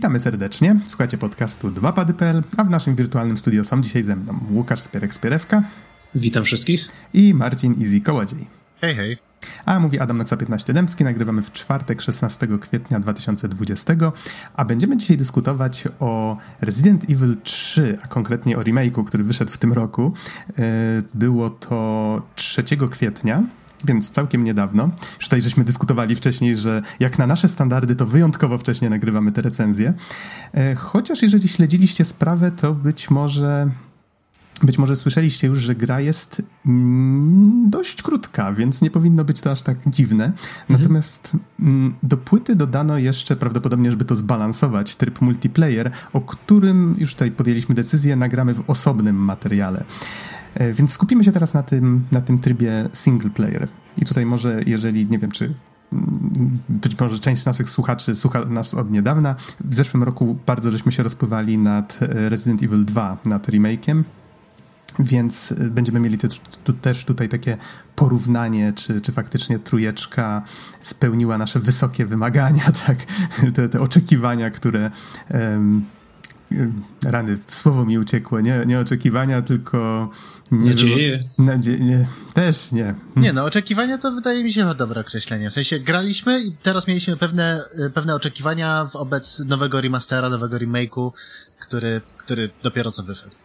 Witamy serdecznie. Słuchacie podcastu 2pady.pl, a w naszym wirtualnym studio są dzisiaj ze mną Łukasz Spierek-Spierewka. Witam wszystkich. I Marcin Easy Kołodziej. Hej, hej. A mówi Adam Noca 15 Dębski. Nagrywamy w czwartek 16 kwietnia 2020, a będziemy dzisiaj dyskutować o Resident Evil 3, a konkretnie o remake'u, który wyszedł w tym roku. E, było to 3 kwietnia więc całkiem niedawno. Już tutaj żeśmy dyskutowali wcześniej, że jak na nasze standardy, to wyjątkowo wcześnie nagrywamy te recenzje. E, chociaż jeżeli śledziliście sprawę, to być może być może słyszeliście już, że gra jest mm, dość krótka, więc nie powinno być to aż tak dziwne. Mhm. Natomiast mm, do płyty dodano jeszcze prawdopodobnie, żeby to zbalansować, tryb multiplayer, o którym już tutaj podjęliśmy decyzję, nagramy w osobnym materiale. E, więc skupimy się teraz na tym, na tym trybie single player. I tutaj może, jeżeli, nie wiem, czy mm, być może część naszych słuchaczy słucha nas od niedawna. W zeszłym roku bardzo żeśmy się rozpływali nad e, Resident Evil 2, nad remake'iem. Więc e, będziemy mieli te, tu, też tutaj takie porównanie, czy, czy faktycznie trójeczka spełniła nasze wysokie wymagania, tak? te, te oczekiwania, które um, rany, słowo mi uciekło, nie, nie oczekiwania, tylko... Nie nadzieje. Nadzie nie, też nie. Nie no, oczekiwania to wydaje mi się dobre określenie. W sensie graliśmy i teraz mieliśmy pewne, y, pewne oczekiwania wobec nowego remastera, nowego remake'u, który, który dopiero co wyszedł.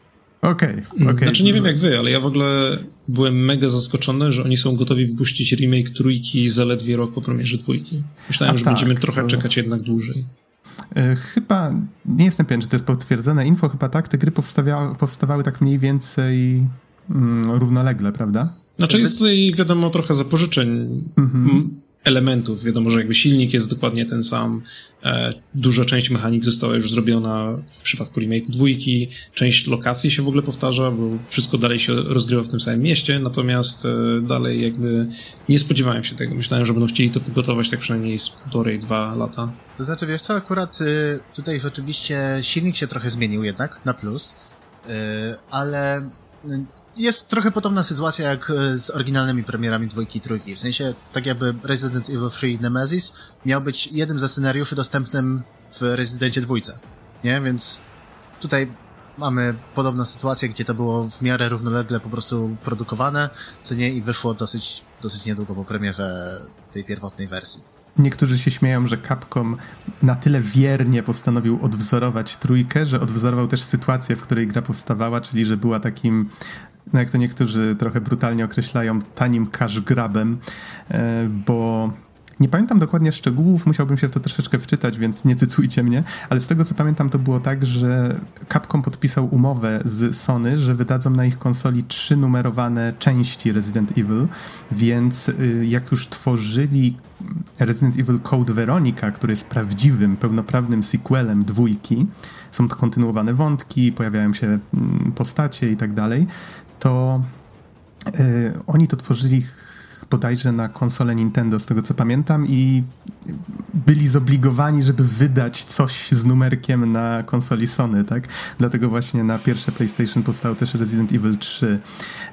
Okej, okay, okej. Okay. Znaczy nie wiem jak wy, ale ja w ogóle byłem mega zaskoczony, że oni są gotowi wpuścić remake trójki zaledwie rok po premierze dwójki. Myślałem, A że tak, będziemy trochę to... czekać jednak dłużej. E, chyba, nie jestem pewien, czy to jest potwierdzone info, chyba tak, te gry powstawały tak mniej więcej mm, równolegle, prawda? Znaczy jest tutaj, wiadomo, trochę zapożyczeń. Mhm elementów. Wiadomo, że jakby silnik jest dokładnie ten sam. E, duża część mechanik została już zrobiona w przypadku remake dwójki. Część lokacji się w ogóle powtarza, bo wszystko dalej się rozgrywa w tym samym mieście, natomiast e, dalej jakby nie spodziewałem się tego. Myślałem, że będą chcieli to pogotować tak przynajmniej z półtorej, dwa lata. To znaczy, wiesz co, akurat y, tutaj rzeczywiście silnik się trochę zmienił jednak na plus, y, ale y, jest trochę podobna sytuacja jak e, z oryginalnymi premierami dwójki i trójki. W sensie, tak jakby Resident Evil 3 Nemesis miał być jednym ze scenariuszy dostępnym w Rezydencie dwójce. Nie? Więc tutaj mamy podobną sytuację, gdzie to było w miarę równolegle po prostu produkowane, co nie, i wyszło dosyć, dosyć niedługo po premierze tej pierwotnej wersji. Niektórzy się śmieją, że Capcom na tyle wiernie postanowił odwzorować trójkę, że odwzorował też sytuację, w której gra powstawała, czyli że była takim no jak to niektórzy trochę brutalnie określają, tanim cash grabem, e, bo nie pamiętam dokładnie szczegółów, musiałbym się w to troszeczkę wczytać, więc nie cytujcie mnie, ale z tego co pamiętam to było tak, że Capcom podpisał umowę z Sony, że wydadzą na ich konsoli trzy numerowane części Resident Evil, więc y, jak już tworzyli Resident Evil Code Veronica, który jest prawdziwym, pełnoprawnym sequelem dwójki, są kontynuowane wątki, pojawiają się mm, postacie i tak dalej, to y, oni to tworzyli bodajże na konsolę Nintendo, z tego co pamiętam, i byli zobligowani, żeby wydać coś z numerkiem na konsoli Sony, tak? Dlatego właśnie na pierwsze PlayStation powstało też Resident Evil 3,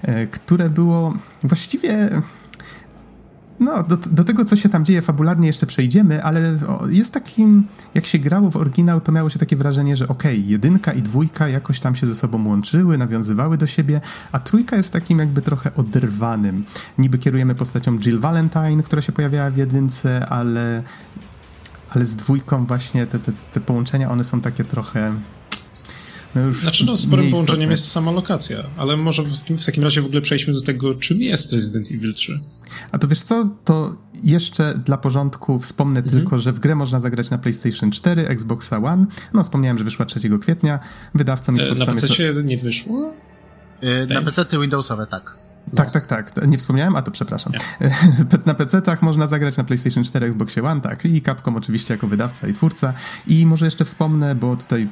y, które było właściwie no, do, do, tego, co się tam dzieje fabularnie jeszcze przejdziemy, ale jest takim, jak się grało w oryginał, to miało się takie wrażenie, że okej, okay, jedynka i dwójka jakoś tam się ze sobą łączyły, nawiązywały do siebie, a trójka jest takim jakby trochę oderwanym. Niby kierujemy postacią Jill Valentine, która się pojawiała w jedynce, ale, ale z dwójką właśnie te, te, te połączenia, one są takie trochę no znaczy, no, sporym połączeniem jest sama lokacja, ale może w takim, w takim razie w ogóle przejdźmy do tego, czym jest Resident Evil 3. A to wiesz co, to jeszcze dla porządku wspomnę mhm. tylko, że w grę można zagrać na PlayStation 4, Xbox One. No, wspomniałem, że wyszła 3 kwietnia. Wydawcą i twórcą e, Na PC jest... nie wyszło? E, na PC Windowsowe, tak. Tak, tak, tak. Nie wspomniałem, a to przepraszam. Na PC-tach można zagrać na PlayStation 4, Xboxie One, tak. I Capcom oczywiście jako wydawca i twórca. I może jeszcze wspomnę, bo tutaj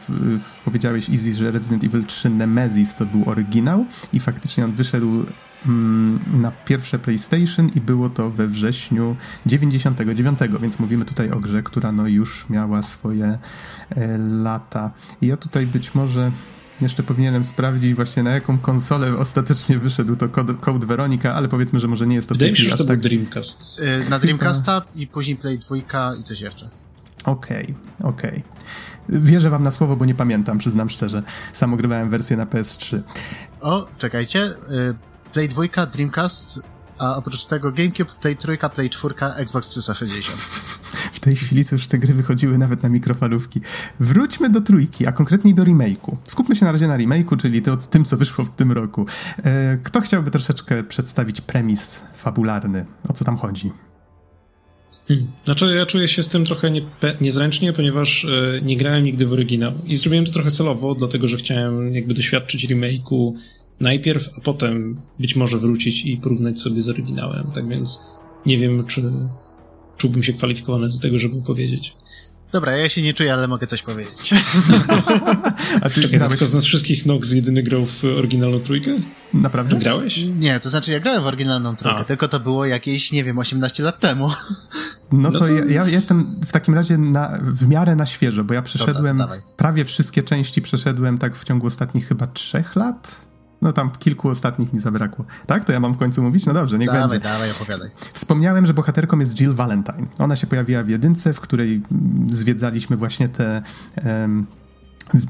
powiedziałeś Easy, że Resident Evil 3 Nemesis to był oryginał i faktycznie on wyszedł mm, na pierwsze PlayStation i było to we wrześniu 99, więc mówimy tutaj o grze, która no już miała swoje e, lata. I ja tutaj być może jeszcze powinienem sprawdzić właśnie na jaką konsolę ostatecznie wyszedł to Code, Code Veronica, ale powiedzmy, że może nie jest to Wydaje mi się, że to tak... był Dreamcast. Yy, na Dreamcasta i później Play 2 i coś jeszcze. Okej, okay, okej. Okay. Wierzę wam na słowo, bo nie pamiętam, przyznam szczerze. Sam ogrywałem wersję na PS3. O, czekajcie. Y, Play 2, Dreamcast, a oprócz tego GameCube, Play 3, Play 4, Xbox 360. W tej chwili już te gry wychodziły nawet na mikrofalówki. Wróćmy do trójki, a konkretniej do remake'u. Skupmy się na razie na remake'u, czyli to, tym, co wyszło w tym roku. E, kto chciałby troszeczkę przedstawić premis fabularny? O co tam chodzi? Hmm. Znaczy, ja czuję się z tym trochę nie, niezręcznie, ponieważ e, nie grałem nigdy w oryginał. I zrobiłem to trochę celowo, dlatego że chciałem jakby doświadczyć remake'u najpierw, a potem być może wrócić i porównać sobie z oryginałem. Tak więc nie wiem, czy czułbym się kwalifikowany do tego, żeby powiedzieć. Dobra, ja się nie czuję, ale mogę coś powiedzieć. A ty Czekaj, grałeś... tylko z nas wszystkich Nox jedyny grał w oryginalną trójkę? Naprawdę? Ty grałeś? Nie, to znaczy ja grałem w oryginalną trójkę, A. tylko to było jakieś, nie wiem, 18 lat temu. No, no to, Ja, ja, jestem w takim razie na, w miarę na świeżo, bo ja przeszedłem, Dobra, prawie wszystkie części przeszedłem tak w ciągu ostatnich chyba trzech lat. No tam kilku ostatnich mi zabrakło. Tak? To ja mam w końcu mówić? No dobrze, nie dawaj, będzie. Dawaj, dawaj, opowiadaj. Wspomniałem, że bohaterką jest Jill Valentine. Ona się pojawiła w jedynce, w której zwiedzaliśmy właśnie tę um,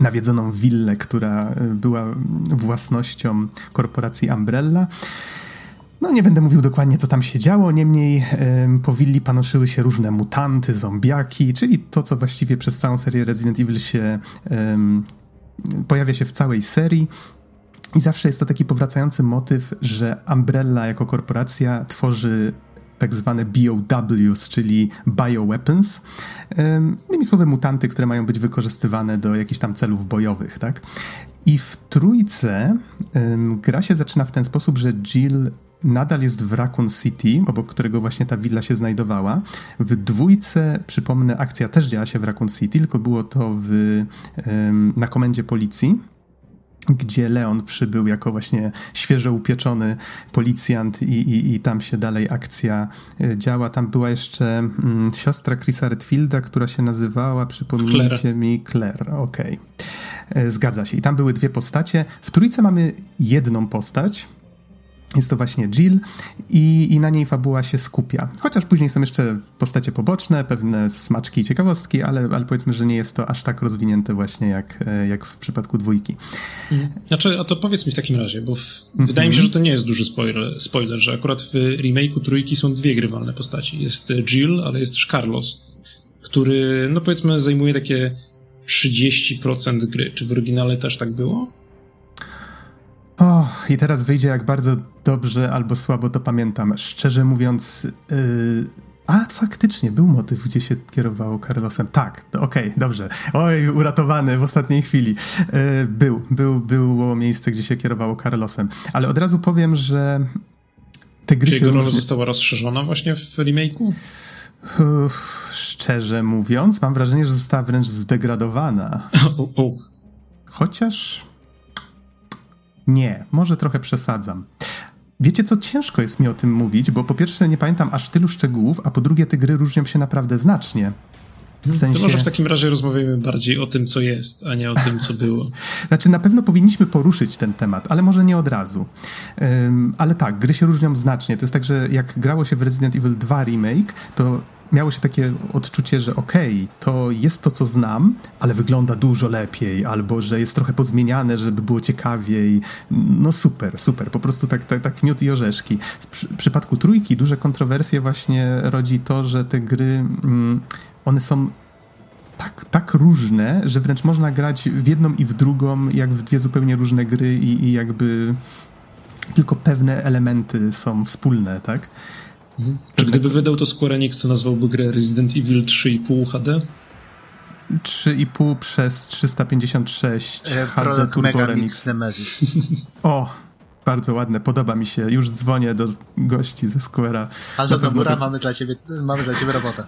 nawiedzoną willę, która e, była własnością korporacji Umbrella. No nie będę mówił dokładnie, co tam się działo, niemniej po willi panoszyły się różne mutanty, zombiaki, czyli to, co właściwie przez całą serię Resident Evil się pojawia się w całej serii. I zawsze jest to taki powracający motyw, że Umbrella jako korporacja tworzy tak zwane BOWs, czyli bioweapons. Innymi słowy, mutanty, które mają być wykorzystywane do jakichś tam celów bojowych, tak? I w trójce gra się zaczyna w ten sposób, że Jill nadal jest w Raccoon City, obok którego właśnie ta willa się znajdowała. W dwójce, przypomnę, akcja też działa się w Raccoon City, tylko było to w, na komendzie policji gdzie Leon przybył jako właśnie świeżo upieczony policjant i, i, i tam się dalej akcja e, działa. Tam była jeszcze mm, siostra Chrisa Redfielda, która się nazywała, przypomnijcie Claire. mi, Claire, okej. Okay. E, zgadza się. I tam były dwie postacie. W trójce mamy jedną postać, jest to właśnie Jill i, i, na niej fabuła się skupia. Chociaż później są jeszcze postacie poboczne, pewne smaczki i ciekawostki, ale, ale powiedzmy, że nie jest to aż tak rozwinięte właśnie jak, e, jak w przypadku dwójki. Mhm. Znaczy, a to powiedz mi w takim razie, bo w, mm -hmm. wydaje mi się, że to nie jest duży spoiler, spoiler, że akurat w remake'u trójki są dwie grywalne postaci. Jest Jill, ale jest też Carlos, który, no powiedzmy, zajmuje takie 30% gry. Czy w oryginale też tak było? O, i teraz wyjdzie, jak bardzo dobrze albo słabo to pamiętam. Szczerze mówiąc, yy, a faktycznie był motyw, gdzie się kierowało Carlosem. Tak, okej, okay, dobrze. Oj, uratowany w ostatniej chwili. Yy, był, był, było miejsce, gdzie się kierowało Carlosem. Ale od razu powiem, że te gry Czy jego rola została rozszerzona właśnie w remake'u? Uff, szczerze mówiąc, mam wrażenie, że została wręcz zdegradowana. Chociaż nie, może trochę przesadzam. Wiecie co, ciężko jest mi o tym mówić, bo po pierwsze nie pamiętam aż tylu szczegółów, a po drugie te gry różnią się naprawdę znacznie. W sensie... To może w takim razie rozmawiajmy bardziej o tym, co jest, a nie o tym, co było. znaczy, na pewno powinniśmy poruszyć ten temat, ale może nie od razu. Um, ale tak, gry się różnią znacznie. To jest tak, że jak grało się w Resident Evil 2 Remake, to miało się takie odczucie, że okej, okay, to jest to, co znam, ale wygląda dużo lepiej, albo że jest trochę pozmieniane, żeby było ciekawiej. No super, super, po prostu tak, tak, tak miód i orzeszki. W przy, przypadku trójki duże kontrowersje właśnie rodzi to, że te gry, mm, one są tak, tak różne, że wręcz można grać w jedną i w drugą, jak w dwie zupełnie różne gry i, i jakby tylko pewne elementy są wspólne, tak? Mhm. Czy gdyby wydał to Square Enix, to nazwałby grę Resident Evil 3,5 HD? 3,5 przez 356 e, HD Turbo Mega Remix. Nemesis. O, bardzo ładne, podoba mi się. Już dzwonię do gości ze Square'a. Ale dobra, to... mamy, dla ciebie, mamy dla ciebie robotę.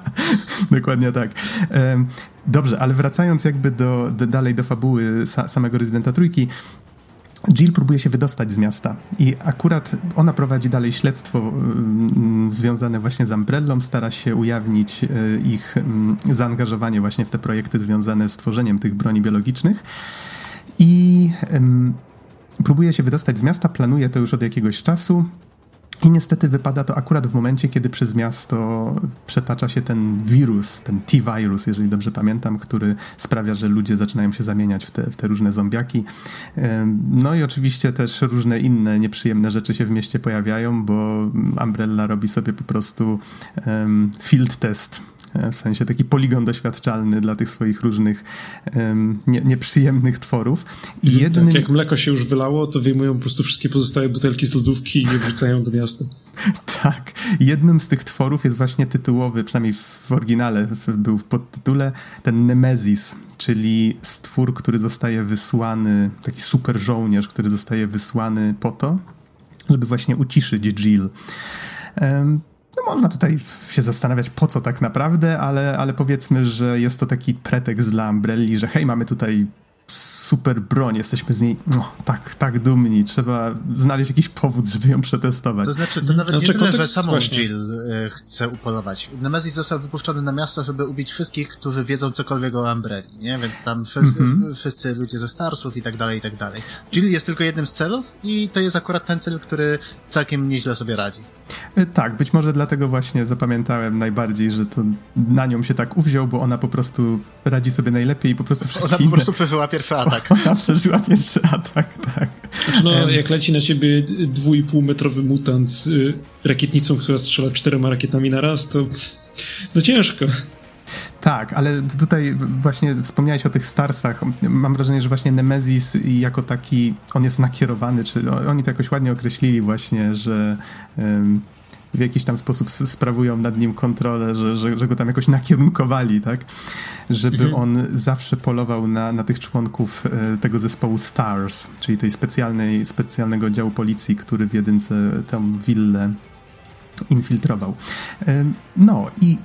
Dokładnie tak. Dobrze, ale wracając jakby do, do dalej do fabuły sa, samego Residenta Trójki, Jill próbuje się wydostać z miasta i akurat ona prowadzi dalej śledztwo mm, związane właśnie z Umbrellą, stara się ujawnić y, ich mm, zaangażowanie właśnie w te projekty związane z tworzeniem tych broni biologicznych. I próbuje się wydostać z miasta, planuje to już od jakiegoś czasu I niestety wypada to akurat w momencie, kiedy przez miasto przetacza się ten wirus, ten T-wirus, jeżeli dobrze pamiętam, który sprawia, że ludzie zaczynają się zamieniać w te, w te różne zombiaki. No i oczywiście też różne inne nieprzyjemne rzeczy się w mieście pojawiają, bo Umbrella robi sobie po prostu um, field test w sensie taki poligon doświadczalny dla tych swoich różnych um, nie, nieprzyjemnych tworów. I mhm, jedynym... Tak, jak mleko się już wylało, to wyjmują po prostu wszystkie pozostałe butelki z lodówki i je wrzucają do miasta. tak. Jednym z tych tworów jest właśnie tytułowy, przynajmniej w oryginale był w podtytule, ten Nemesis, czyli stwór, który zostaje wysłany, taki super żołnierz, który zostaje wysłany po to, żeby właśnie uciszyć Jill. Um, no można tutaj się zastanawiać, po co tak naprawdę, ale, ale powiedzmy, że jest to taki pretekst dla Umbrelli, że hej, mamy tutaj super broń, jesteśmy z niej no, tak, tak dumni, trzeba znaleźć jakiś powód, żeby ją przetestować. To znaczy, to nawet znaczy, nie tyle, że samą właśnie. Jill e, chce upolować. Nemesis został wypuszczony na miasto, żeby ubić wszystkich, którzy wiedzą cokolwiek o Umbrelli, nie? Więc tam mm -hmm. wszyscy ludzie ze Starsów i tak dalej, i tak dalej. Jill jest tylko jednym z celów i to jest akurat ten cel, który całkiem nieźle sobie radzi. E, tak, być może dlatego właśnie zapamiętałem najbardziej, że to na nią się tak uwziął, bo ona po prostu radzi sobie najlepiej i po prostu wszystkie Ona po prostu przeżyła pierwszy atak. Ona przeżyła pierwszy atak, tak. Znaczy, no, jak leci na ciebie dwójpół metrowy mutant z y, rakietnicą, która strzela czterema rakietami na raz, to no ciężko. Tak, ale tutaj właśnie wspomniałeś o tych Starsach. Mam wrażenie, że właśnie Nemesis jako taki, on jest nakierowany, czy oni to jakoś ładnie określili właśnie, że um, w jakiś tam sposób sprawują nad nim kontrolę, że, że, że go tam jakoś nakierunkowali, tak? Żeby mhm. on zawsze polował na, na tych członków e, tego zespołu STARS, czyli tej specjalnej, specjalnego działu policji, który w jedynce tą willę infiltrował. E, no i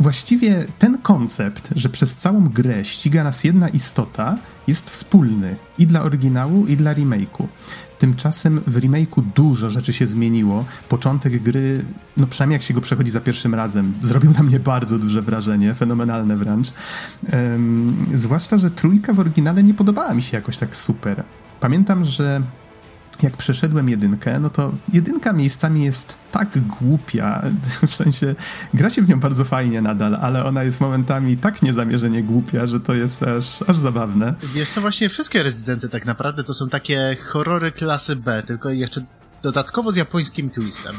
właściwie ten koncept, że przez całą grę ściga nas jedna istota, jest wspólny i dla oryginału, i dla remake'u. Tymczasem w remake'u dużo rzeczy się zmieniło. Początek gry, no przynajmniej jak się go przechodzi za pierwszym razem, zrobił na mnie bardzo duże wrażenie, fenomenalne wręcz. Um, zwłaszcza, że trójka w oryginale nie podobała mi się jakoś tak super. Pamiętam, że jak przeszedłem jedynkę, no to jedynka miejscami jest tak głupia, w sensie gra się w nią bardzo fajnie nadal, ale ona jest momentami tak niezamierzenie głupia, że to jest aż, aż zabawne. Co, właśnie wszystkie rezydenty tak naprawdę to są takie horrory klasy B, tylko jeszcze dodatkowo z japońskim twistem.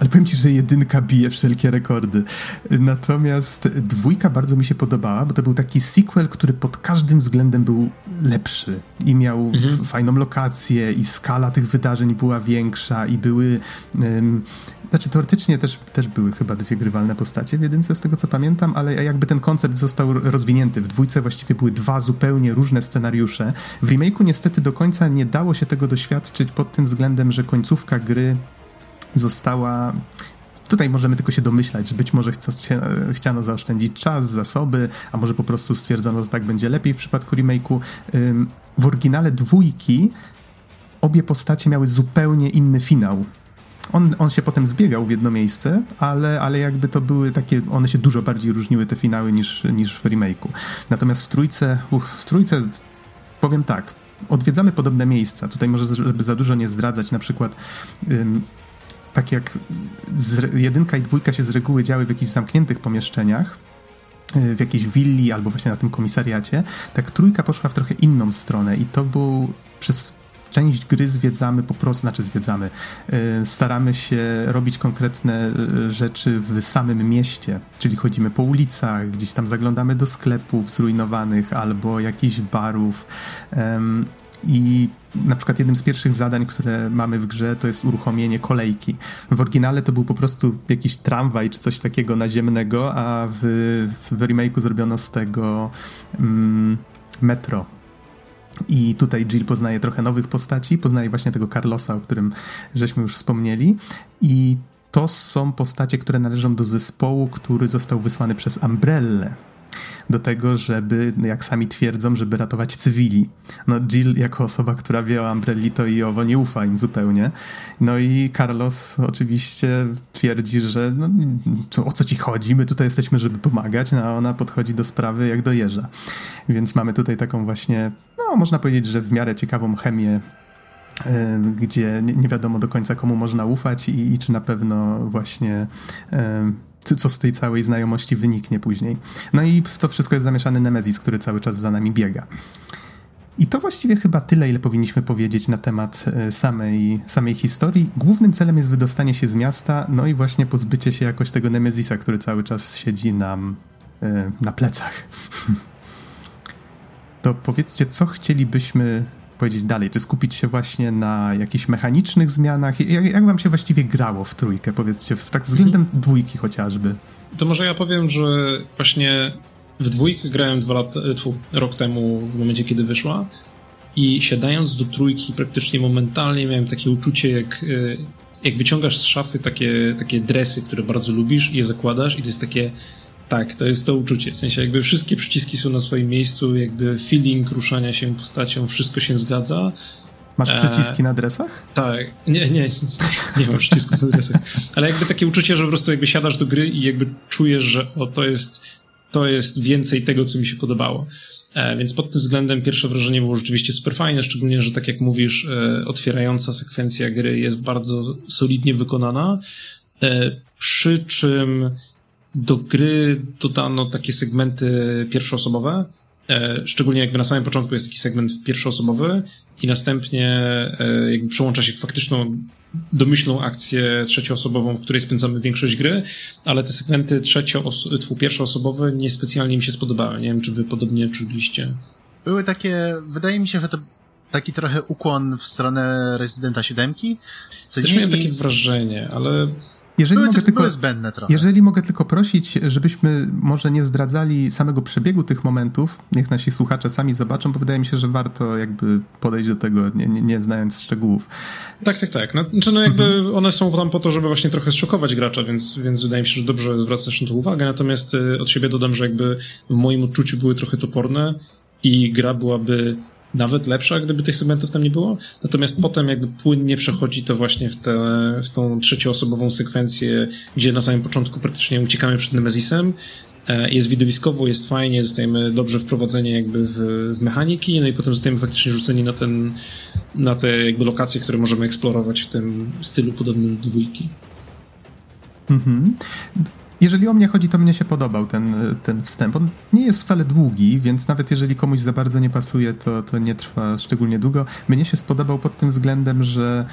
Ale powiem ci, że jedynka bije wszelkie rekordy. Natomiast dwójka bardzo mi się podobała, bo to był taki sequel, który pod każdym względem był lepszy i miał mhm. fajną lokację i skala tych wydarzeń była większa i były um, znaczy teoretycznie też, też były chyba dwie grywalne postacie w jedynce z tego co pamiętam, ale jakby ten koncept został rozwinięty. W dwójce właściwie były dwa zupełnie różne scenariusze. W remake'u niestety do końca nie dało się tego doświadczyć pod tym względem, że końcówka gry została Tutaj możemy tylko się domyślać, że być może chciano zaoszczędzić czas, zasoby, a może po prostu stwierdzono, że tak będzie lepiej w przypadku remake'u. W oryginale dwójki obie postacie miały zupełnie inny finał. On, on się potem zbiegał w jedno miejsce, ale, ale jakby to były takie, one się dużo bardziej różniły te finały niż, niż w remake'u. Natomiast w trójce, uff, w trójce powiem tak, odwiedzamy podobne miejsca. Tutaj może, żeby za dużo nie zdradzać, na przykład ym, tak jak jedynka i dwójka się z reguły działy w jakichś zamkniętych pomieszczeniach, y, w jakiejś willi albo właśnie na tym komisariacie, tak trójka poszła w trochę inną stronę i to był przez część gry zwiedzamy po prostu, znaczy zwiedzamy, y, staramy się robić konkretne y, rzeczy w samym mieście, czyli chodzimy po ulicach, gdzieś tam zaglądamy do sklepów zrujnowanych albo jakichś barów. I na przykład jednym z pierwszych zadań, które mamy w grze, to jest uruchomienie kolejki. W oryginale to był po prostu jakiś tramwaj czy coś takiego naziemnego, a w, w remake'u zrobiono z tego mm, metro i tutaj Jill poznaje trochę nowych postaci, poznaje właśnie tego Carlosa, o którym żeśmy już wspomnieli. I to są postacie, które należą do zespołu, który został wysłany przez Umbrellę do tego, żeby, jak sami twierdzą, żeby ratować cywili. No Jill jako osoba, która wie o Umbrellito i owo nie ufa im zupełnie. No i Carlos oczywiście twierdzi, że no, o co ci chodzi, my tutaj jesteśmy, żeby pomagać, no, a ona podchodzi do sprawy jak do jeża. Więc mamy tutaj taką właśnie, no można powiedzieć, że w miarę ciekawą chemię gdzie nie wiadomo do końca komu można ufać i, i czy na pewno właśnie co z tej całej znajomości wyniknie później. No i w to wszystko jest zamieszany Nemezis, który cały czas za nami biega. I to właściwie chyba tyle, ile powinniśmy powiedzieć na temat e, samej, samej historii. Głównym celem jest wydostanie się z miasta, no i właśnie pozbycie się jakoś tego Nemezisa, który cały czas siedzi nam e, na plecach. to powiedzcie, co chcielibyśmy powiedzieć dalej? Czy skupić się właśnie na jakichś mechanicznych zmianach? Jak, jak wam się właściwie grało w trójkę, powiedzcie, w, tak względem mhm. dwójki chociażby? To może ja powiem, że właśnie w dwójkę grałem dwa lat, e, tfu, rok temu, w momencie, kiedy wyszła i siadając do trójki praktycznie momentalnie miałem takie uczucie, jak, e, jak wyciągasz z szafy takie, takie dresy, które bardzo lubisz i je zakładasz i to jest takie tak, to jest to uczucie. W sensie jakby wszystkie przyciski są na swoim miejscu, jakby feeling ruszania się postacią, wszystko się zgadza. Masz e, przyciski na dresach? Tak, nie, nie, nie mam przycisków na dresach. Ale jakby takie uczucie, że po prostu jakby siadasz do gry i jakby czujesz, że o, to jest, to jest więcej tego, co mi się podobało. E, więc pod tym względem pierwsze wrażenie było rzeczywiście super fajne, szczególnie, że tak jak mówisz, e, otwierająca sekwencja gry jest bardzo solidnie wykonana, e, przy czym do gry dodano takie segmenty pierwszoosobowe, e, szczególnie jakby na samym początku jest taki segment pierwszoosobowy i następnie e, jakby przełącza się w faktyczną domyślną akcję trzecioosobową, w której spędzamy większość gry, ale te segmenty trzecioosobowe, pierwszoosobowe niespecjalnie mi się spodobały. Nie wiem, czy wy podobnie czuliście. Były takie, wydaje mi się, że to taki trochę ukłon w stronę Residenta 7. Co Też miałem takie wrażenie, ale jeżeli były, mogę tylko, zbędne trochę. Jeżeli mogę tylko prosić, żebyśmy może nie zdradzali samego przebiegu tych momentów, niech nasi słuchacze sami zobaczą, bo wydaje mi się, że warto jakby podejść do tego, nie, nie, nie znając szczegółów. Tak, tak, tak. Znaczy, no jakby mhm. one są tam po to, żeby właśnie trochę zszokować gracza, więc, więc wydaje mi się, że dobrze zwracasz na to uwagę, natomiast y, od siebie dodam, że jakby w moim odczuciu były trochę toporne i gra byłaby nawet lepsza, gdyby tych segmentów tam nie było. Natomiast potem jakby płynnie przechodzi to właśnie w, tę w tą trzecioosobową sekwencję, gdzie na samym początku praktycznie uciekamy przed Nemezisem. E, jest widowiskowo, jest fajnie, zostajemy dobrze wprowadzeni jakby w, w mechaniki, no i potem zostajemy faktycznie rzuceni na ten, na te jakby lokacje, które możemy eksplorować w tym stylu podobnym do dwójki. Mhm. Jeżeli o mnie chodzi, to mnie się podobał ten, ten wstęp. On nie jest wcale długi, więc nawet jeżeli komuś za bardzo nie pasuje, to, to nie trwa szczególnie długo. Mnie się spodobał pod tym względem, że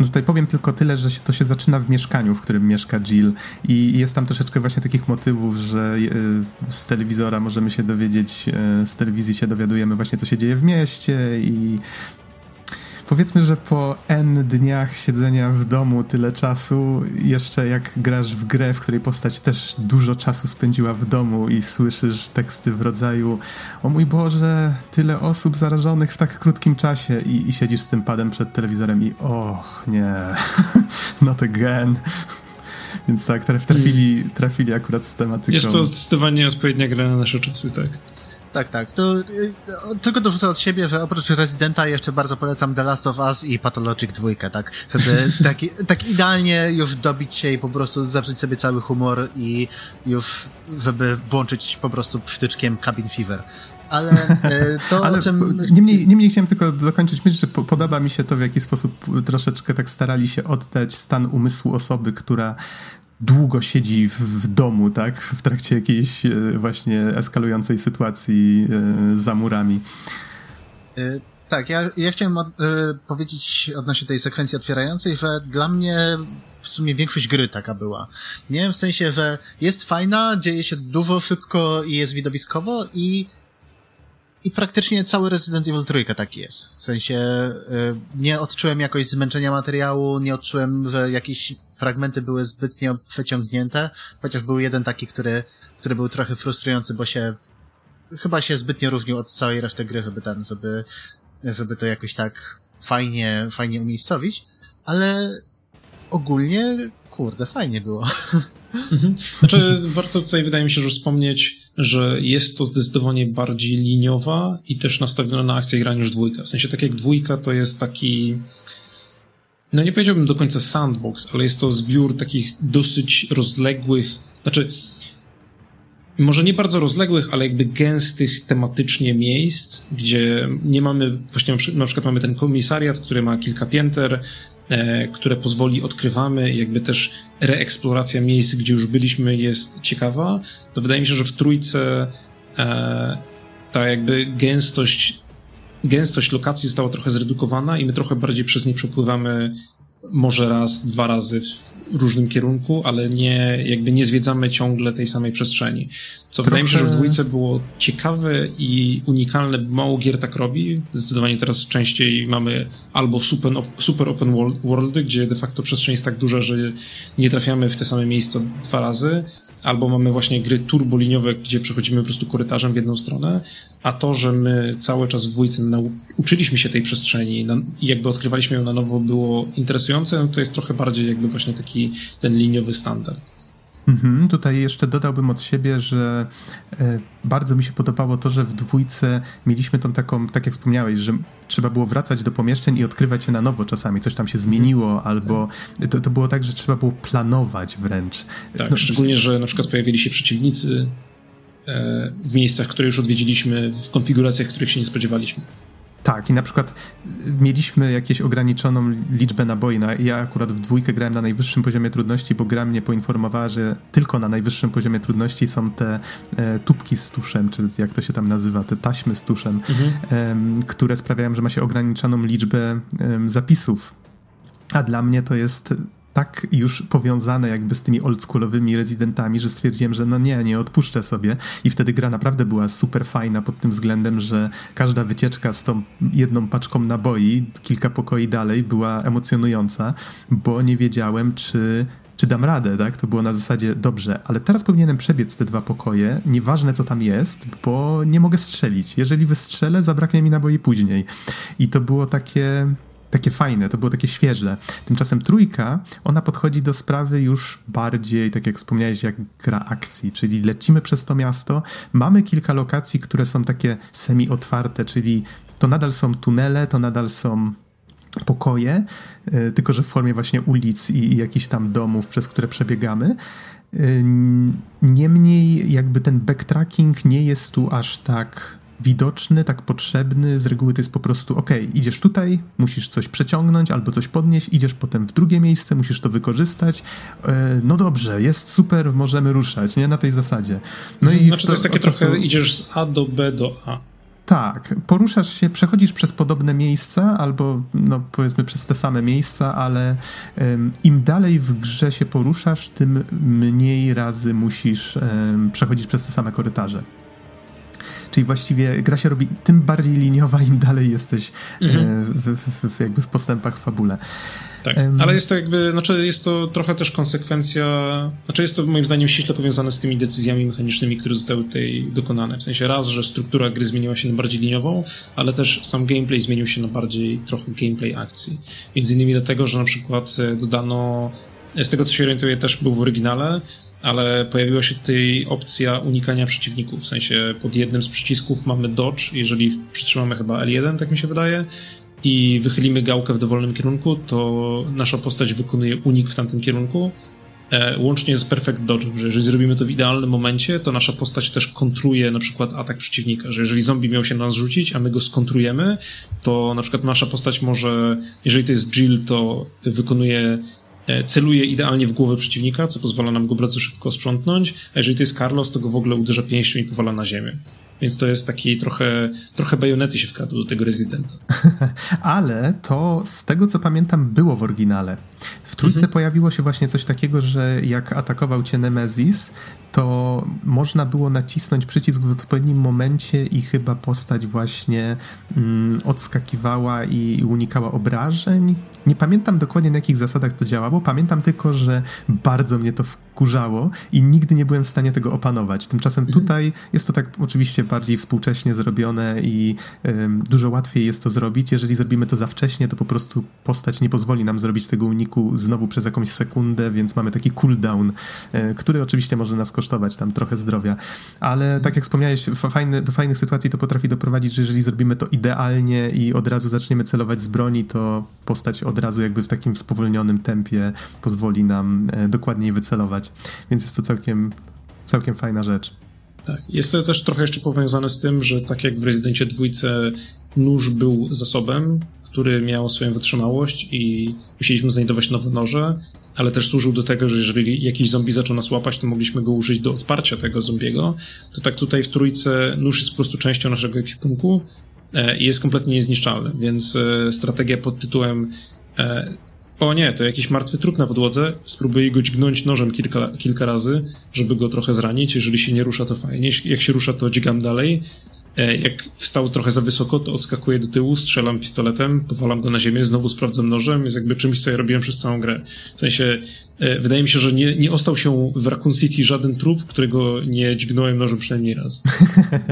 no tutaj powiem tylko tyle, że to się zaczyna w mieszkaniu, w którym mieszka Jill i jest tam troszeczkę właśnie takich motywów, że e, z telewizora możemy się dowiedzieć, e, z telewizji się dowiadujemy właśnie, co się dzieje w mieście i powiedzmy, że po N dniach siedzenia w domu tyle czasu, jeszcze jak grasz w grę, w której postać też dużo czasu spędziła w domu i słyszysz teksty w rodzaju o mój Boże, tyle osób zarażonych w tak krótkim czasie i, i siedzisz z tym padem przed telewizorem i och, nie, not again. Więc tak, trafili, trafili akurat z tematyką. Jest to zdecydowanie odpowiednia gra na nasze czasy, tak. Tak, tak. To, y, tylko dorzucę od siebie, że oprócz Residenta jeszcze bardzo polecam The Last of Us i Pathologic 2, tak? Żeby tak, tak idealnie już dobić się i po prostu zepsuć sobie cały humor i już, żeby włączyć po prostu przytyczkiem Cabin Fever. Ale y, to, Ale, o czym... Niemniej, niemniej chciałem tylko dokończyć myśl, że podoba mi się to, w jaki sposób troszeczkę tak starali się oddać stan umysłu osoby, która długo siedzi w, w, domu, tak? W trakcie jakiejś e, właśnie eskalującej sytuacji e, za murami. E, tak, ja, ja chciałem od, powiedzieć odnośnie tej sekwencji otwierającej, że dla mnie w sumie większość gry taka była. Nie w sensie, że jest fajna, dzieje się dużo szybko i jest widowiskowo i i praktycznie cały Resident Evil 3 taki jest. W sensie nie odczułem jakoś zmęczenia materiału, nie odczułem, że jakiś fragmenty były zbytnio przeciągnięte, chociaż był jeden taki, który, który był trochę frustrujący, bo się chyba się zbytnio różnił od całej reszty gry, żeby ten, żeby, żeby to jakoś tak fajnie, fajnie umiejscowić, ale ogólnie, kurde, fajnie było. Mhm. Znaczy, warto tutaj, wydaje mi się, że wspomnieć, że jest to zdecydowanie bardziej liniowa i też nastawiona na akcję gra niż dwójka. W sensie, tak jak dwójka to jest taki no nie powiedziałbym do końca sandbox, ale jest to zbiór takich dosyć rozległych, znaczy może nie bardzo rozległych, ale jakby gęstych tematycznie miejsc, gdzie nie mamy, właśnie na przykład mamy ten komisariat, który ma kilka pięter, e, które pozwoli, odkrywamy, jakby też reeksploracja miejsc, gdzie już byliśmy jest ciekawa, to wydaje mi się, że w trójce e, ta jakby gęstość, gęstość lokacji została trochę zredukowana i my trochę bardziej przez nie przepływamy może raz, dwa razy w różnym kierunku, ale nie, jakby nie zwiedzamy ciągle tej samej przestrzeni. Co Trochę... wydaje mi się, że w dwójce było ciekawe i unikalne. Mało gier tak robi. Zdecydowanie teraz częściej mamy albo super, super open worldy, gdzie de facto przestrzeń jest tak duża, że nie trafiamy w te same miejsca dwa razy, albo mamy właśnie gry turboliniowe, gdzie przechodzimy po prostu korytarzem w jedną stronę, a to, że my cały czas w dwójce uczyliśmy się tej przestrzeni i jakby odkrywaliśmy ją na nowo było interesujące, no to jest trochę bardziej jakby właśnie taki ten liniowy standard. Mhm, tutaj jeszcze dodałbym od siebie, że e, bardzo mi się podobało to, że w dwójce mieliśmy tą taką, tak jak wspomniałeś, że trzeba było wracać do pomieszczeń i odkrywać je na nowo czasami. Coś tam się zmieniło, mhm. albo to, to było tak, że trzeba było planować wręcz. Tak, no, szczególnie, że na przykład pojawili się przeciwnicy e, w miejscach, które już odwiedziliśmy, w konfiguracjach, których się nie spodziewaliśmy. Tak, i na przykład y, mieliśmy jakieś ograniczoną liczbę naboi. No, ja akurat w dwójkę grałem na najwyższym poziomie trudności, bo gra mnie poinformowała, że tylko na najwyższym poziomie trudności są te e, tubki z tuszem, czy jak to się tam nazywa, te taśmy z tuszem, mhm. e, które sprawiają, że ma się ograniczoną liczbę e, zapisów. A dla mnie to jest tak już powiązane jakby z tymi oldschoolowymi rezydentami, że stwierdziłem, że no nie, nie odpuszczę sobie i wtedy gra naprawdę była super fajna pod tym względem, że każda wycieczka z tą jedną paczką naboi, kilka pokoi dalej była emocjonująca, bo nie wiedziałem, czy czy dam radę, tak? To było na zasadzie, dobrze, ale teraz powinienem przebiec te dwa pokoje, nieważne co tam jest, bo nie mogę strzelić. Jeżeli wystrzelę, zabraknie mi naboi później. I to było takie, takie fajne, to było takie świeże. Tymczasem trójka, ona podchodzi do sprawy już bardziej, tak jak wspomniałeś, jak gra akcji, czyli lecimy przez to miasto, mamy kilka lokacji, które są takie semi-otwarte, czyli to nadal są tunele, to nadal są pokoje, yy, tylko że w formie właśnie ulic i, i jakichś tam domów, przez które przebiegamy. Yy, niemniej jakby ten backtracking nie jest tu aż tak widoczny, tak potrzebny. Z reguły to jest po prostu, ok, idziesz tutaj, musisz coś przeciągnąć albo coś podnieść, idziesz potem w drugie miejsce, musisz to wykorzystać. E, no dobrze, jest super, możemy ruszać, nie? Na tej zasadzie. No i znaczy to, to jest takie trochę, czasu... idziesz z A do B do A. Tak, poruszasz się, przechodzisz przez podobne miejsca, albo no, powiedzmy przez te same miejsca, ale um, im dalej w grze się poruszasz, tym mniej razy musisz um, przechodzić przez te same korytarze. Czyli właściwie gra się robi tym bardziej liniowa, im dalej jesteś mhm. w, w, w, jakby w postępach w fabule. Tak, um, ale jest to jakby, znaczy jest to trochę też konsekwencja, znaczy jest to moim zdaniem ściśle powiązane z tymi decyzjami mechanicznymi, które zostały tutaj dokonane. W sensie raz, że struktura gry zmieniła się na bardziej liniową, ale też sam gameplay zmienił się na bardziej trochę gameplay akcji. Między innymi dlatego, że na przykład e, dodano, z tego co się orientuję też był w oryginale, ale pojawiła się tutaj opcja unikania przeciwników. W sensie pod jednym z przycisków mamy dodge, jeżeli przytrzymamy chyba L1, tak mi się wydaje, i wychylimy gałkę w dowolnym kierunku, to nasza postać wykonuje unik w tamtym kierunku. E, łącznie z perfect dodge, że jeżeli zrobimy to w idealnym momencie, to nasza postać też kontruje na przykład atak przeciwnika, że jeżeli zombie miał się na nas rzucić, a my go skontrujemy, to na przykład nasza postać może, jeżeli to jest Jill, to wykonuje celuje idealnie w głowę przeciwnika, co pozwala nam go bardzo szybko sprzątnąć, a jeżeli to jest Carlos, to go w ogóle uderza pięścią i powala na ziemię. Więc to jest taki trochę, trochę bajonety się wkradł do tego rezydenta. Ale to z tego co pamiętam było w oryginale. W trójce mhm. pojawiło się właśnie coś takiego, że jak atakował cię Nemesis, to można było nacisnąć przycisk w odpowiednim momencie i chyba postać właśnie mm, odskakiwała i unikała obrażeń. Nie pamiętam dokładnie na jakich zasadach to działało, pamiętam tylko, że bardzo mnie to wkurzało i nigdy nie byłem w stanie tego opanować. Tymczasem mhm. tutaj jest to tak oczywiście bardziej współcześnie zrobione i ym, dużo łatwiej jest to zrobić. Jeżeli zrobimy to za wcześnie, to po prostu postać nie pozwoli nam zrobić tego uniku znowu przez jakąś sekundę, więc mamy taki cooldown, y, który oczywiście może nas kosztować tam trochę zdrowia. Ale tak jak wspomniałeś, do fajnych sytuacji to potrafi doprowadzić, że jeżeli zrobimy to idealnie i od razu zaczniemy celować z broni, to postać od razu jakby w takim spowolnionym tempie pozwoli nam e, dokładniej wycelować. Więc jest to całkiem, całkiem fajna rzecz. Tak, jest to też trochę jeszcze powiązane z tym, że tak jak w Rezydencie dwójce nóż był zasobem, który miał swoją wytrzymałość i musieliśmy znajdować nowe noże, ale też służył do tego, że jeżeli jakiś zombie zaczął nas łapać, to mogliśmy go użyć do odparcia tego zombiego. To tak tutaj w trójce nóż jest po prostu częścią naszego ekwipunku e, i jest kompletnie niezniszczalny, więc e, strategia pod tytułem e, o nie, to jakiś martwy trup na podłodze, spróbuję go dźgnąć nożem kilka, kilka razy, żeby go trochę zranić, jeżeli się nie rusza, to fajnie, jak się rusza, to dźgam dalej, E, jak wstał trochę za wysoko, to odskakuję do tyłu, strzelam pistoletem, powalam go na ziemię, znowu sprawdzam nożem. Jest jakby czymś, co ja robiłem przez całą grę. W sensie, wydaje mi się, że nie, nie ostał się w Raccoon City żaden trup, którego nie dźgnąłem nożem przynajmniej raz.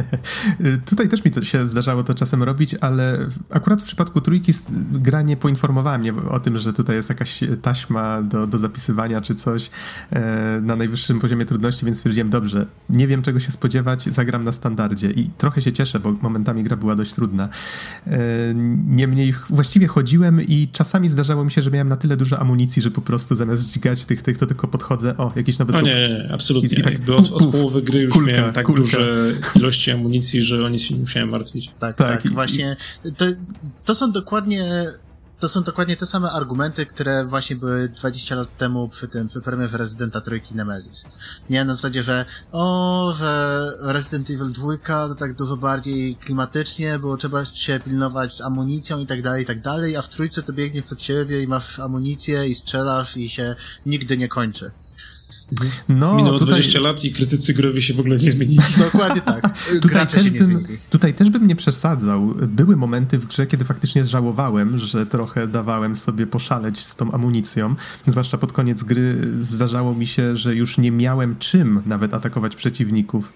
Tutaj też mi to się zdarzało to czasem robić, ale akurat w przypadku trójki gra nie poinformowała mnie o tym, że tutaj jest jakaś taśma do, do zapisywania czy coś e, na najwyższym poziomie trudności, więc stwierdziłem, dobrze, nie wiem czego się spodziewać, zagram na standardzie i trochę się cieszę, bo momentami gra była dość trudna. E, niemniej właściwie chodziłem i czasami zdarzało mi się, że miałem na tyle dużo amunicji, że po prostu zamiast dźgać tych, tych to tylko podchodzę, o, jakiś nowy trup. O nie, nie, absolutnie. I, i tak, Jakby od, od połowy gry już kulka, miałem tak kulka. duże ilości amunicji, że o nic się nie musiałem martwić. Tak, tak. tak. I, właśnie to, to są dokładnie to są dokładnie te same argumenty, które właśnie były 20 lat temu przy tym, przy premierze Residenta Trójki Nemesis. Nie, na zasadzie, że o, że Resident Evil 2 to tak dużo bardziej klimatycznie, było trzeba się pilnować z amunicją i tak dalej, i tak dalej, a w Trójce to biegniesz przed siebie i masz amunicję i strzelasz i się nigdy nie kończy. No, Minęło tutaj... 20 lat i krytycy growi się w ogóle nie zmienili. Dokładnie tak. tutaj, też bym, tutaj też bym nie przesadzał. Były momenty w grze, kiedy faktycznie żałowałem, że trochę dawałem sobie poszaleć z tą amunicją. Zwłaszcza pod koniec gry zdarzało mi się, że już nie miałem czym nawet atakować przeciwników.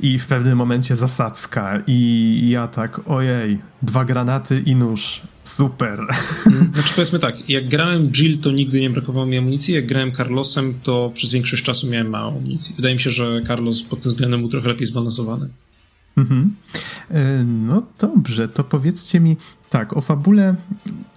I w pewnym momencie zasadzka i ja tak, ojej, dwa granaty i nóż Super. Mm, znaczy powiedzmy tak, jak grałem Jill, to nigdy nie brakowało mi amunicji, jak grałem Carlosem, to przez większość czasu miałem mało amunicji. Wydaje mi się, że Carlos pod tym względem był trochę lepiej zbalansowany. Mhm. E, no dobrze, to powiedzcie mi tak, o fabule.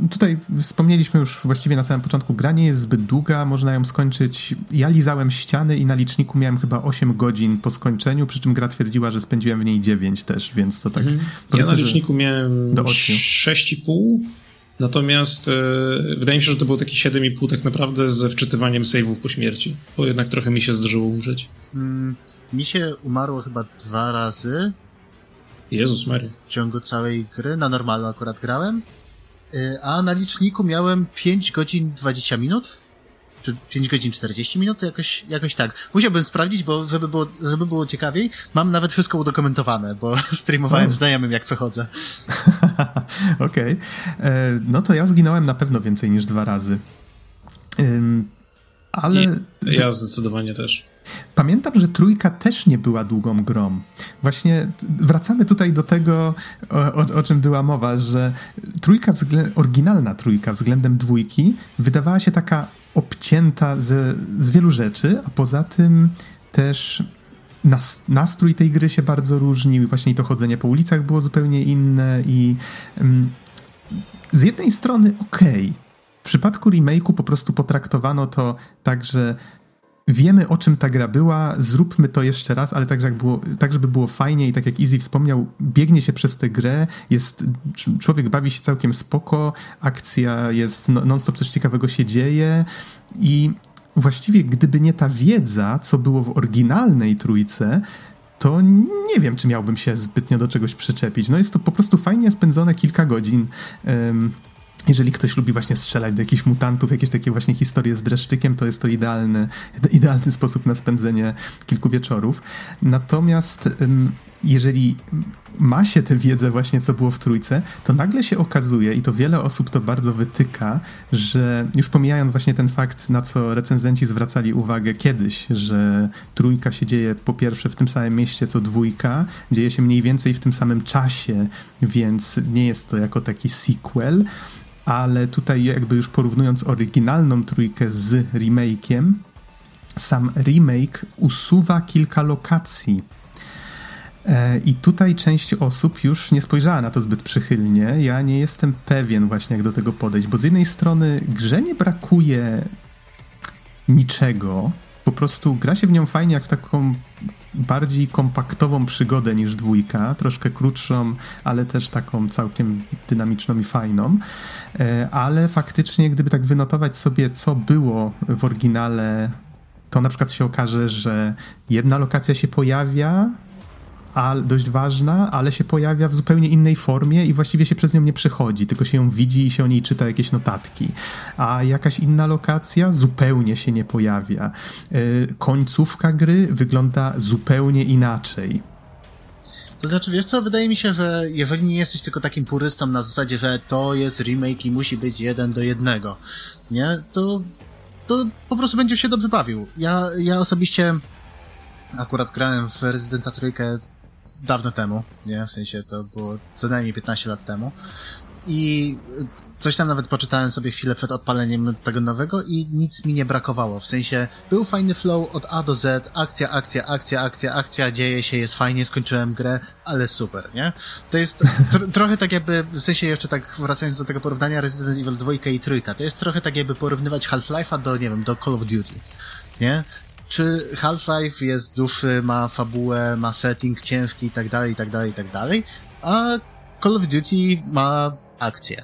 Tutaj wspomnieliśmy już właściwie na samym początku. Gra nie jest zbyt długa, można ją skończyć. Ja lizałem ściany i na liczniku miałem chyba 8 godzin po skończeniu, przy czym gra twierdziła, że spędziłem w niej 9 też, więc to tak. Mhm. Ja na liczniku miałem do 6,5. Natomiast e, wydaje mi się, że to było taki 7,5 tak naprawdę ze wczytywaniem save'ów po śmierci, bo jednak trochę mi się zdarzyło umrzeć. Mm, mi się umarło chyba dwa razy, Jezus Mary. W ciągu całej gry, na normalu akurat grałem, y, a na liczniku miałem 5 godzin 20 minut, czy 5 godzin 40 minut, jakoś, jakoś tak. Musiałbym sprawdzić, bo żeby było, żeby było ciekawiej, mam nawet wszystko udokumentowane, bo streamowałem oh. znajomym, jak przechodzę. Okej. Okay. E, no to ja zginąłem na pewno więcej niż dwa razy. Ale... I ja zdecydowanie też. Pamiętam, że trójka też nie była długą grą. Właśnie wracamy tutaj do tego, o, o, o czym była mowa, że trójka, oryginalna trójka względem dwójki wydawała się taka obcięta ze, z wielu rzeczy, a poza tym też nas, nastrój tej gry się bardzo różnił, właśnie to chodzenie po ulicach było zupełnie inne i mm, z jednej strony okej, okay. Przypadku remake'u po prostu potraktowano to tak, że wiemy o czym ta gra była, zróbmy to jeszcze raz, ale tak, jak było, tak żeby było fajnie i tak jak Easy wspomniał, biegnie się przez tę grę, jest, człowiek bawi się całkiem spoko, akcja jest, no, non-stop coś ciekawego się dzieje i właściwie gdyby nie ta wiedza, co było w oryginalnej trójce, to nie wiem, czy miałbym się zbytnio do czegoś przyczepić. No jest to po prostu fajnie spędzone kilka godzin. Um, jeżeli ktoś lubi właśnie strzelać do jakichś mutantów, jakieś takie właśnie historie z dreszczykiem, to jest to idealny, idealny sposób na spędzenie kilku wieczorów. Natomiast jeżeli ma się tę wiedzę właśnie, co było w trójce, to nagle się okazuje, i to wiele osób to bardzo wytyka, że już pomijając właśnie ten fakt, na co recenzenci zwracali uwagę kiedyś, że trójka się dzieje po pierwsze w tym samym mieście co dwójka, dzieje się mniej więcej w tym samym czasie, więc nie jest to jako taki sequel, ale tutaj jakby już porównując oryginalną trójkę z remake'iem, sam remake usuwa kilka lokacji. E, I tutaj część osób już nie spojrzała na to zbyt przychylnie. Ja nie jestem pewien właśnie, jak do tego podejść, bo z jednej strony grze nie brakuje niczego, po prostu gra się w nią fajnie jak w taką bardziej kompaktową przygodę niż dwójka, troszkę krótszą, ale też taką całkiem dynamiczną i fajną. E, ale faktycznie, gdyby tak wynotować sobie, co było w oryginale, to na przykład się okaże, że jedna lokacja się pojawia, a dość ważna, ale się pojawia w zupełnie innej formie i właściwie się przez nią nie przechodzi, tylko się ją widzi i się o niej czyta jakieś notatki. A jakaś inna lokacja zupełnie się nie pojawia. Yy, końcówka gry wygląda zupełnie inaczej. To znaczy, wiesz co, wydaje mi się, że jeżeli nie jesteś tylko takim purystą na zasadzie, że to jest remake i musi być jeden do jednego, nie, to, to po prostu będziesz się dobrze bawił. Ja, ja osobiście akurat grałem w Residenta Trójkę dawno temu, nie? W sensie to było co najmniej 15 lat temu. I coś tam nawet poczytałem sobie chwilę przed odpaleniem tego nowego i nic mi nie brakowało. W sensie był fajny flow od A do Z, akcja, akcja, akcja, akcja, akcja, dzieje się, jest fajnie, skończyłem grę, ale super, nie? To jest tr trochę tak jakby, w sensie jeszcze tak wracając do tego porównania Resident Evil 2 i 3, to jest trochę tak jakby porównywać Half-Life'a do, nie wiem, do Call of Duty, nie? Czy Half-Life jest dłuższy, ma fabułę, ma setting ciężki i tak dalej, i tak dalej, i tak dalej, a Call of Duty ma akcję.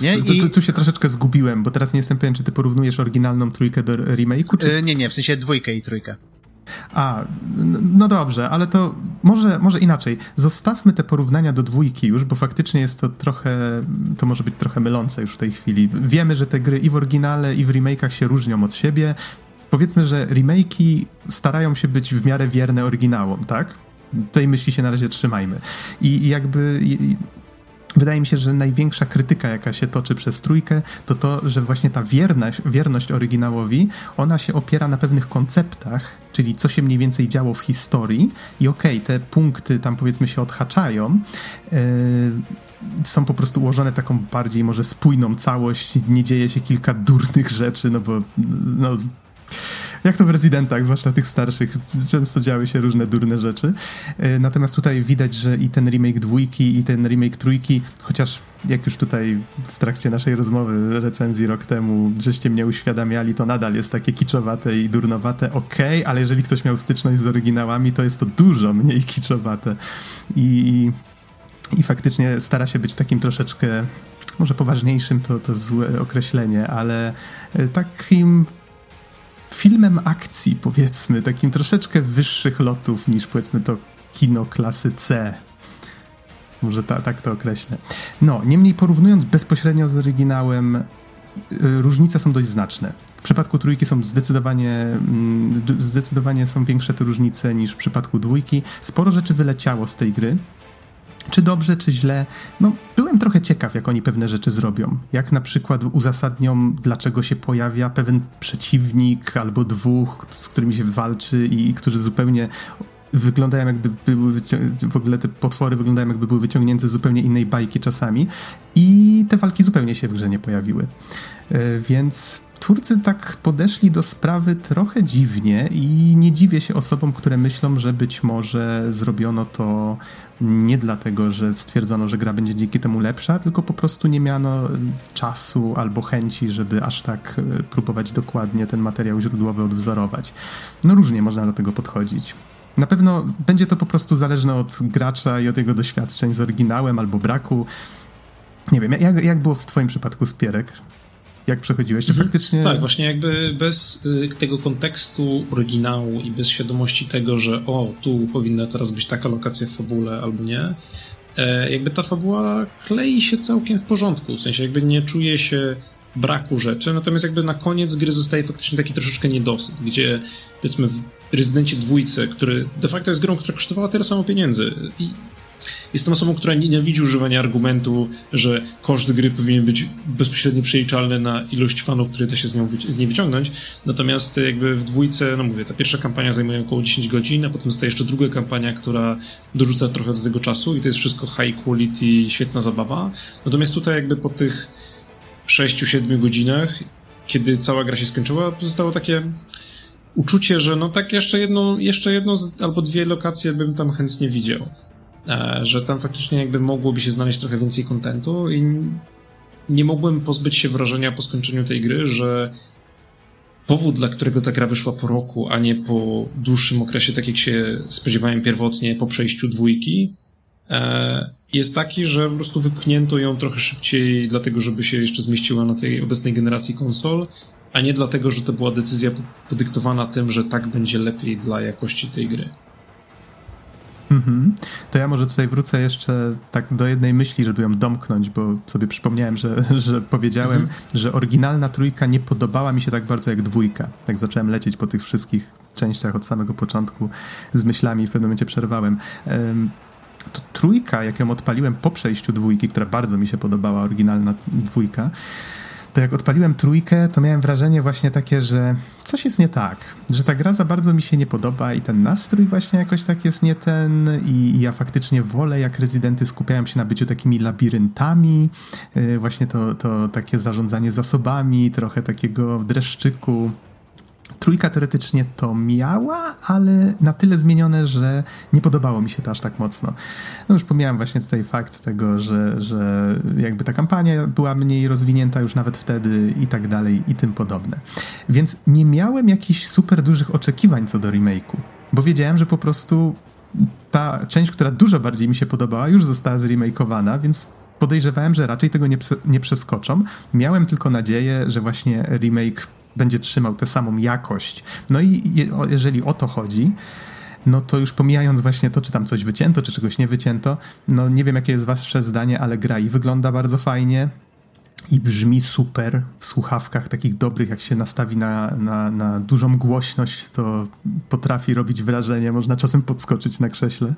Nie? Tu, tu, tu, się troszeczkę zgubiłem, bo teraz nie jestem pewien, czy ty porównujesz oryginalną trójkę do remake'u, czy... Yy, nie, nie, w sensie dwójkę i trójkę. A, no dobrze, ale to może, może inaczej. Zostawmy te porównania do dwójki już, bo faktycznie jest to trochę, to może być trochę mylące już w tej chwili. Wiemy, że te gry i w oryginale, i w remake'ach się różnią od siebie powiedzmy, że remake'i starają się być w miarę wierne oryginałom, tak? Tej myśli się na razie trzymajmy. I, i jakby i, Wydaje mi się, że największa krytyka, jaka się toczy przez trójkę, to to, że właśnie ta wierność, wierność oryginałowi, ona się opiera na pewnych konceptach, czyli co się mniej więcej działo w historii i okej, okay, te punkty tam powiedzmy się odhaczają, yy, są po prostu ułożone w taką bardziej może spójną całość, nie dzieje się kilka durnych rzeczy, no bo no, jak to w rezydentach, zwłaszcza tych starszych, często działy się różne durne rzeczy. E, natomiast tutaj widać, że i ten remake dwójki, i ten remake trójki, chociaż jak już tutaj w trakcie naszej rozmowy, recenzji rok temu, żeście mnie uświadamiali, to nadal jest takie kiczowate i durnowate, okej, okay, ale jeżeli ktoś miał styczność z oryginałami, to jest to dużo mniej kiczowate. I, i faktycznie stara się być takim troszeczkę może poważniejszym to, to złe określenie, ale e, takim filmem akcji, powiedzmy, takim troszeczkę wyższych lotów niż powiedzmy to kino klasy C. Może ta, tak to określę. No, niemniej porównując bezpośrednio z oryginałem, y, różnice są dość znaczne. W przypadku trójki są zdecydowanie, mm, zdecydowanie są większe te różnice niż w przypadku dwójki. Sporo rzeczy wyleciało z tej gry. Czy dobrze, czy źle? No, byłem trochę ciekaw, jak oni pewne rzeczy zrobią. Jak na przykład uzasadnią, dlaczego się pojawia pewien przeciwnik albo dwóch, z którymi się walczy i, i którzy zupełnie wyglądają jakby były w ogóle te potwory wyglądają jakby były wyciągnięte z zupełnie innej bajki czasami i te walki zupełnie się w grze nie pojawiły. E, więc twórcy tak podeszli do sprawy trochę dziwnie i nie dziwię się osobom, które myślą, że być może zrobiono to nie dlatego, że stwierdzono, że gra będzie dzięki temu lepsza, tylko po prostu nie miano czasu albo chęci, żeby aż tak e, próbować dokładnie ten materiał źródłowy odwzorować. No różnie można do tego podchodzić. Na pewno będzie to po prostu zależne od gracza i od jego doświadczeń z oryginałem albo braku. Nie wiem, jak, jak było w twoim przypadku z Pierek? jak przechodziłeś, czy mhm. faktycznie... Tak, właśnie jakby bez y, tego kontekstu oryginału i bez świadomości tego, że o, tu powinna teraz być taka lokacja w fabule albo nie, e, jakby ta fabuła klei się całkiem w porządku, w sensie jakby nie czuje się braku rzeczy, natomiast jakby na koniec gry zostaje faktycznie taki troszeczkę niedosyt, gdzie powiedzmy w Rezydencie dwójce, który de facto jest grą, która kosztowała tyle samo pieniędzy i Jestem osobą, która nienawidzi używania argumentu, że koszt gry powinien być bezpośrednio przeliczalny na ilość fanów, które da się z, nią z niej wyciągnąć. Natomiast jakby w dwójce, no mówię, ta pierwsza kampania zajmuje około 10 godzin, a potem zostaje jeszcze druga kampania, która dorzuca trochę do tego czasu i to jest wszystko high quality, świetna zabawa. Natomiast tutaj jakby po tych 6-7 godzinach, kiedy cała gra się skończyła, pozostało takie uczucie, że no tak jeszcze jedną, jeszcze jedną albo dwie lokacje bym tam chętnie widział. E, że tam faktycznie jakby mogłoby się znaleźć trochę więcej kontentu i nie mogłem pozbyć się wrażenia po skończeniu tej gry, że powód, dla którego ta gra wyszła po roku, a nie po dłuższym okresie, tak jak się spodziewałem pierwotnie po przejściu dwójki, e, jest taki, że po prostu wypchnięto ją trochę szybciej, dlatego żeby się jeszcze zmieściła na tej obecnej generacji konsol, a nie dlatego, że to była decyzja podyktowana tym, że tak będzie lepiej dla jakości tej gry. Mhm. To ja może tutaj wrócę jeszcze tak do jednej myśli, żeby ją domknąć, bo sobie przypomniałem, że, że powiedziałem, mhm. że oryginalna trójka nie podobała mi się tak bardzo jak dwójka. Tak zacząłem lecieć po tych wszystkich częściach od samego początku z myślami i w pewnym momencie przerwałem. Um, to trójka, jak ją odpaliłem po przejściu dwójki, która bardzo mi się podobała, oryginalna dwójka, to jak odpaliłem trójkę, to miałem wrażenie właśnie takie, że coś jest nie tak, że ta gra za bardzo mi się nie podoba i ten nastrój właśnie jakoś tak jest nie ten i, ja faktycznie wolę, jak rezydenty skupiają się na byciu takimi labiryntami, yy, właśnie to, to takie zarządzanie zasobami, trochę takiego dreszczyku, Trójka teoretycznie to miała, ale na tyle zmienione, że nie podobało mi się to aż tak mocno. No już pomijałem właśnie tutaj fakt tego, że, że jakby ta kampania była mniej rozwinięta już nawet wtedy i tak dalej i tym podobne. Więc nie miałem jakichś super dużych oczekiwań co do remake'u, bo wiedziałem, że po prostu ta część, która dużo bardziej mi się podobała, już została zremakeowana, więc podejrzewałem, że raczej tego nie, nie przeskoczą. Miałem tylko nadzieję, że właśnie remake będzie trzymał tę samą jakość. No i jeżeli o to chodzi, no to już pomijając właśnie to, czy tam coś wycięto, czy czegoś nie wycięto, no nie wiem, jakie jest wasze zdanie, ale gra i wygląda bardzo fajnie i brzmi super w słuchawkach takich dobrych, jak się nastawi na, na, na dużą głośność, to potrafi robić wrażenie, można czasem podskoczyć na krześle,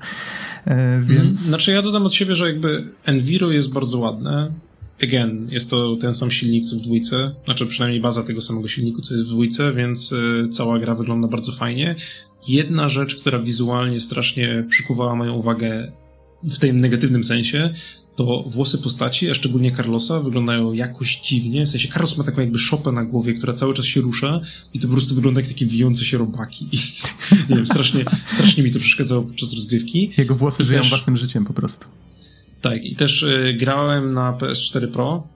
e, więc... Znaczy ja dodam od siebie, że jakby Enviro jest bardzo ładne, again, jest to ten sam silnik co w dwójce, znaczy przynajmniej baza tego samego silniku, co jest w dwójce, więc y, cała gra wygląda bardzo fajnie. Jedna rzecz, która wizualnie strasznie przykuwała moją uwagę w tym negatywnym sensie, to włosy postaci, a szczególnie Carlosa, wyglądają jakoś dziwnie. W sensie Carlos ma taką jakby szopę na głowie, która cały czas się rusza i to po prostu wygląda jak takie wijące się robaki. nie wiem, strasznie, strasznie mi to przeszkadzało podczas rozgrywki. Jego włosy I żyją też... własnym życiem po prostu. Tak, i też y, grałem na PS4 Pro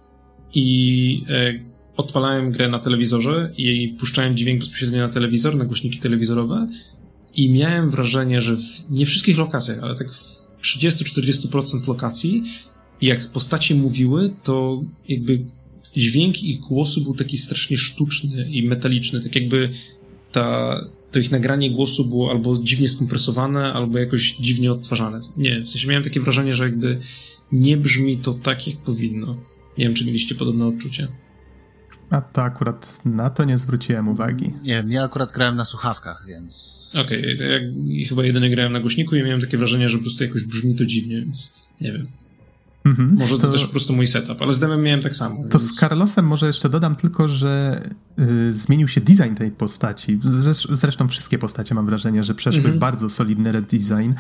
i y, odpalałem grę na telewizorze i puszczałem dźwięk bezpośrednio na telewizor, na głośniki telewizorowe i miałem wrażenie, że w nie wszystkich lokacjach, ale tak w 30-40% lokacji, jak postacie mówiły, to jakby dźwięk ich głosu był taki strasznie sztuczny i metaliczny, tak jakby ta, to ich nagranie głosu było albo dziwnie skompresowane, albo jakoś dziwnie odtwarzane. Nie, w sensie miałem takie wrażenie, że jakby nie brzmi to tak, jak powinno. Nie wiem, czy mieliście podobne odczucie. A to akurat na to nie zwróciłem uwagi. Nie ja akurat grałem na słuchawkach, więc... Okej, okay, ja chyba jedynie grałem na głośniku i miałem takie wrażenie, że po prostu jakoś brzmi to dziwnie, więc nie wiem. Mhm, może to, to, też po prostu mój setup, ale z demem miałem tak samo. To więc... z Carlosem może jeszcze dodam tylko, że y, zmienił się design tej postaci. Zresztą wszystkie postacie mam wrażenie, że przeszły mhm. bardzo solidny redesign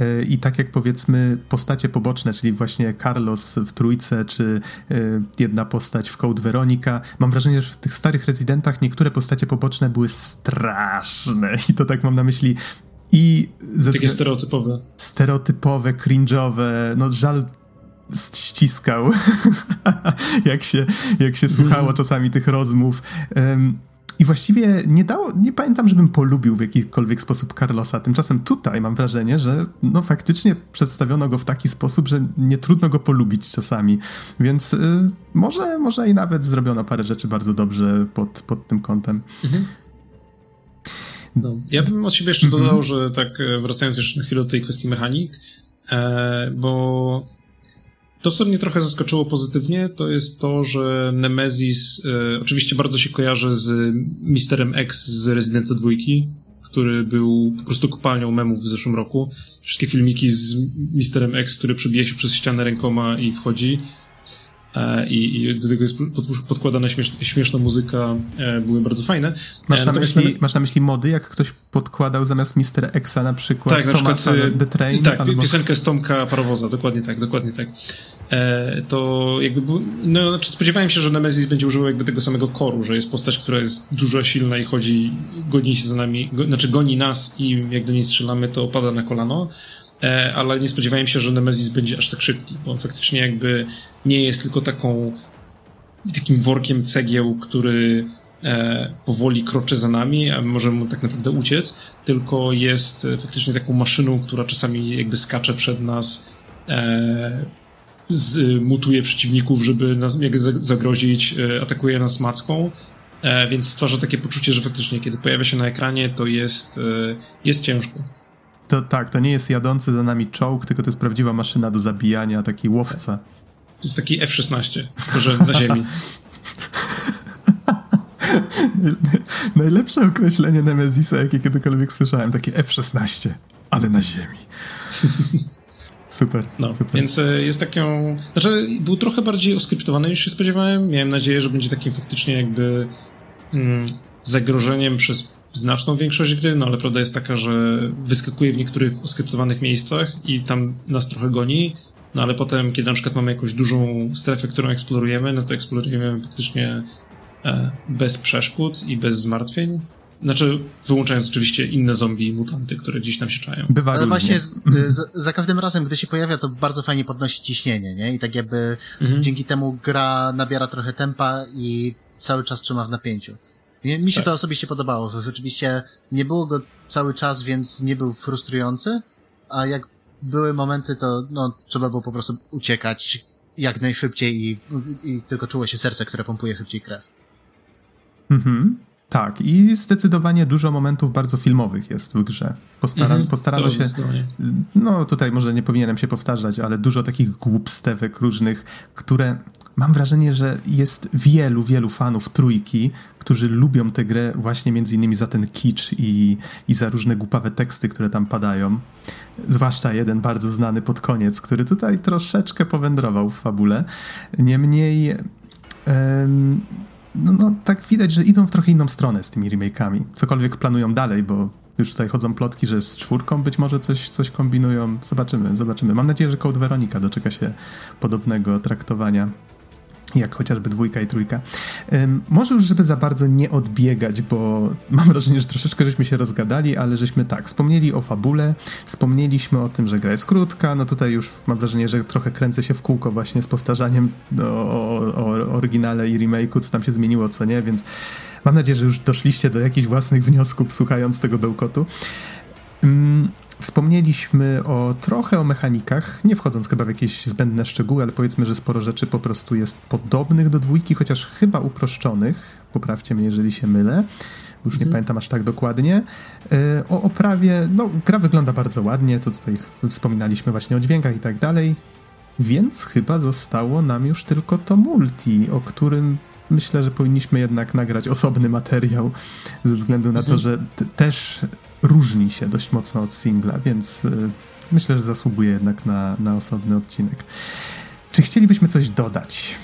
y, i tak jak powiedzmy postacie poboczne, czyli właśnie Carlos w Trójce, czy y, jedna postać w Code Veronica, mam wrażenie, że w tych starych rezydentach niektóre postacie poboczne były straszne i to tak mam na myśli i... Takie stereotypowe. Stereotypowe, cringe'owe, no żal ściskał, jak się, jak się słuchało mhm. czasami tych rozmów. Um, i właściwie nie dało, nie pamiętam, żebym polubił w jakikolwiek sposób Carlosa. Tymczasem tutaj mam wrażenie, że no faktycznie przedstawiono go w taki sposób, że nie trudno go polubić czasami. Więc y, może, może i nawet zrobiono parę rzeczy bardzo dobrze pod, pod tym kątem. Mhm. No. Ja bym od siebie jeszcze mhm. dodał, że tak e, wracając jeszcze na chwilę do tej kwestii mechanik, e, bo to, co mnie trochę zaskoczyło pozytywnie, to jest to, że Nemesis e, oczywiście bardzo się kojarzy z Misterem X z Residenta 2, który był po prostu kopalnią memów w zeszłym roku. Wszystkie filmiki z Misterem X, który przebija się przez ścianę rękoma i wchodzi, i, i do tego jest podkładana śmieszna, śmieszna muzyka, e, były bardzo fajne. Masz e, na, myśli, masz na myśli mody, jak ktoś podkładał zamiast Mr. Exa na przykład tak, na przykład, The Train? Tak, albo... piosenkę z Tomka Parowoza, dokładnie tak, dokładnie tak. to jakby, no znaczy spodziewałem się, że Nemesis będzie używał jakby tego samego koru, że jest postać, która jest dużo silna i chodzi, goni się za nami, go, znaczy goni nas i jak do niej strzelamy, to pada na kolano. E, ale nie spodziewałem się, że Nemesis będzie aż tak szybki, bo on faktycznie jakby nie jest tylko taką takim workiem cegieł, który e, powoli kroczy za nami, a możemy mu tak naprawdę uciec, tylko jest e, faktycznie taką maszyną, która czasami jakby skacze przed nas, e, z, mutuje przeciwników, żeby nas jak zagrozić, e, atakuje nas macką, e, więc stwarza takie poczucie, że faktycznie kiedy pojawia się na ekranie, to jest, e, jest ciężko. To tak, to nie jest jadący za nami czołg, tylko to jest prawdziwa maszyna do zabijania, taki łowca. To jest taki F-16, że na ziemi. Najlepsze określenie Nemezisa, jakie kiedykolwiek słyszałem, takie F-16, ale na ziemi. Super, no, super. Więc e, jest taką... Znaczy, był trochę bardziej oskryptowany niż się spodziewałem. Miałem nadzieję, że będzie takim faktycznie jakby mm, zagrożeniem przez znaczną większość gry, no ale prawda jest taka, że wyskakuje w niektórych oskryptowanych miejscach i tam nas trochę goni, no ale potem, kiedy na przykład mamy jakąś dużą strefę, którą eksplorujemy, no to eksplorujemy praktycznie e, bez przeszkód i bez zmartwień. Znaczy, wyłączając oczywiście inne zombie i mutanty, które gdzieś tam się czają. Bywa Ale właśnie z, z, za każdym razem, gdy się pojawia, to bardzo fajnie podnosi ciśnienie, nie? I tak jakby mhm. dzięki temu gra nabiera trochę tempa i cały czas trzyma w napięciu. Mi się tak. to osobiście podobało, że rzeczywiście nie było go cały czas, więc nie był frustrujący, a jak były momenty, to no, trzeba było po prostu uciekać jak najszybciej i, i tylko czuło się serce, które pompuje szybciej krew. Mhm. Tak, i zdecydowanie dużo momentów bardzo filmowych jest w grze. Postara, mhm, postarano się. No, tutaj może nie powinienem się powtarzać, ale dużo takich głupstewek różnych, które mam wrażenie, że jest wielu, wielu fanów trójki, którzy lubią tę grę właśnie między innymi za ten kicz i, i za różne głupawe teksty, które tam padają. Zwłaszcza jeden bardzo znany pod koniec, który tutaj troszeczkę powędrował w fabule. Niemniej. Em, no, no, tak widać, że idą w trochę inną stronę z tymi remake'ami. Cokolwiek planują dalej, bo już tutaj chodzą plotki, że z czwórką być może coś, coś kombinują. Zobaczymy, zobaczymy. Mam nadzieję, że Code Veronica doczeka się podobnego traktowania jak chociażby dwójka i trójka. może już, żeby za bardzo nie odbiegać, bo mam wrażenie, że troszeczkę żeśmy się rozgadali, ale żeśmy tak, wspomnieli o fabule, wspomnieliśmy o tym, że gra jest krótka, no tutaj już mam wrażenie, że trochę kręcę się w kółko właśnie z powtarzaniem o, o, o oryginale i remake'u, co tam się zmieniło, co nie, więc mam nadzieję, że już doszliście do jakichś własnych wniosków, słuchając tego bełkotu. Wspomnieliśmy o trochę o mechanikach, nie wchodząc chyba w jakieś zbędne szczegóły, ale powiedzmy, że sporo rzeczy po prostu jest podobnych do dwójki, chociaż chyba uproszczonych. Poprawcie mnie, jeżeli się mylę. Już nie mhm. pamiętam aż tak dokładnie. E, o oprawie, no, gra wygląda bardzo ładnie, to tutaj wspominaliśmy właśnie o dźwiękach i tak dalej. Więc chyba zostało nam już tylko to multi, o którym myślę, że powinniśmy jednak nagrać osobny materiał, ze względu na mhm. to, że też różni się dość mocno od singla, więc y, myślę, że zasługuje jednak na, na osobny odcinek. Czy chcielibyśmy coś dodać?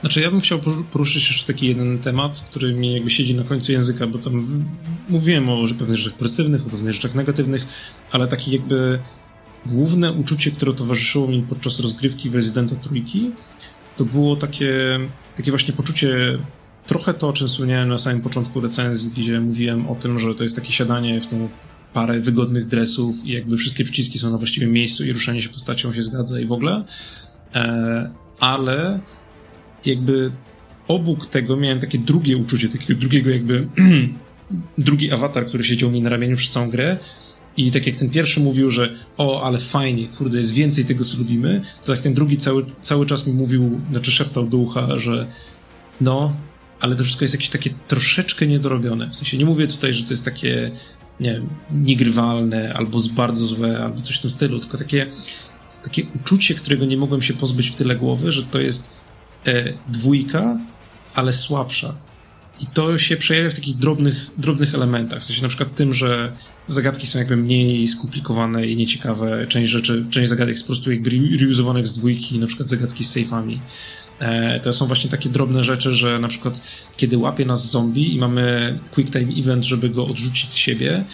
Znaczy, ja bym chciał poruszyć jeszcze taki jeden temat, który mi jakby siedzi na końcu języka, bo tam mówiłem o pewnych rzeczach pozytywnych, o pewnych rzeczach negatywnych, ale takie jakby główne uczucie, które towarzyszyło mi podczas rozgrywki w Residenta Trójki, to było takie, takie właśnie poczucie trochę to, o czym wspomniałem na samym początku recenzji, gdzie mówiłem o tym, że to jest takie siadanie w tą parę wygodnych dresów i jakby wszystkie przyciski są na właściwym miejscu i ruszanie się postacią się zgadza i w ogóle. E, ale jakby obok tego miałem takie drugie uczucie, takiego drugiego jakby drugi awatar, który siedział mi na ramieniu przez całą grę i tak jak ten pierwszy mówił, że o, ale fajnie, kurde, jest więcej tego, co lubimy, to tak ten drugi cały, cały czas mi mówił, znaczy szeptał do ucha, że no, ale to wszystko jest jakieś takie troszeczkę niedorobione. W sensie nie mówię tutaj, że to jest takie, nie wiem, niegrywalne, albo bardzo złe, albo coś w tym stylu, tylko takie, takie uczucie, którego nie mogłem się pozbyć w tyle głowy, że to jest e, dwójka, ale słabsza. I to się przejawia w takich drobnych, drobnych elementach. W sensie na przykład tym, że zagadki są jakby mniej skomplikowane i nieciekawe. Część rzeczy, część zagadek jest po prostu jakby reuzowanych z dwójki, na przykład zagadki z safe'ami. E, to są właśnie takie drobne rzeczy, że na przykład kiedy łapie nas zombie i mamy quick time event, żeby go odrzucić z siebie,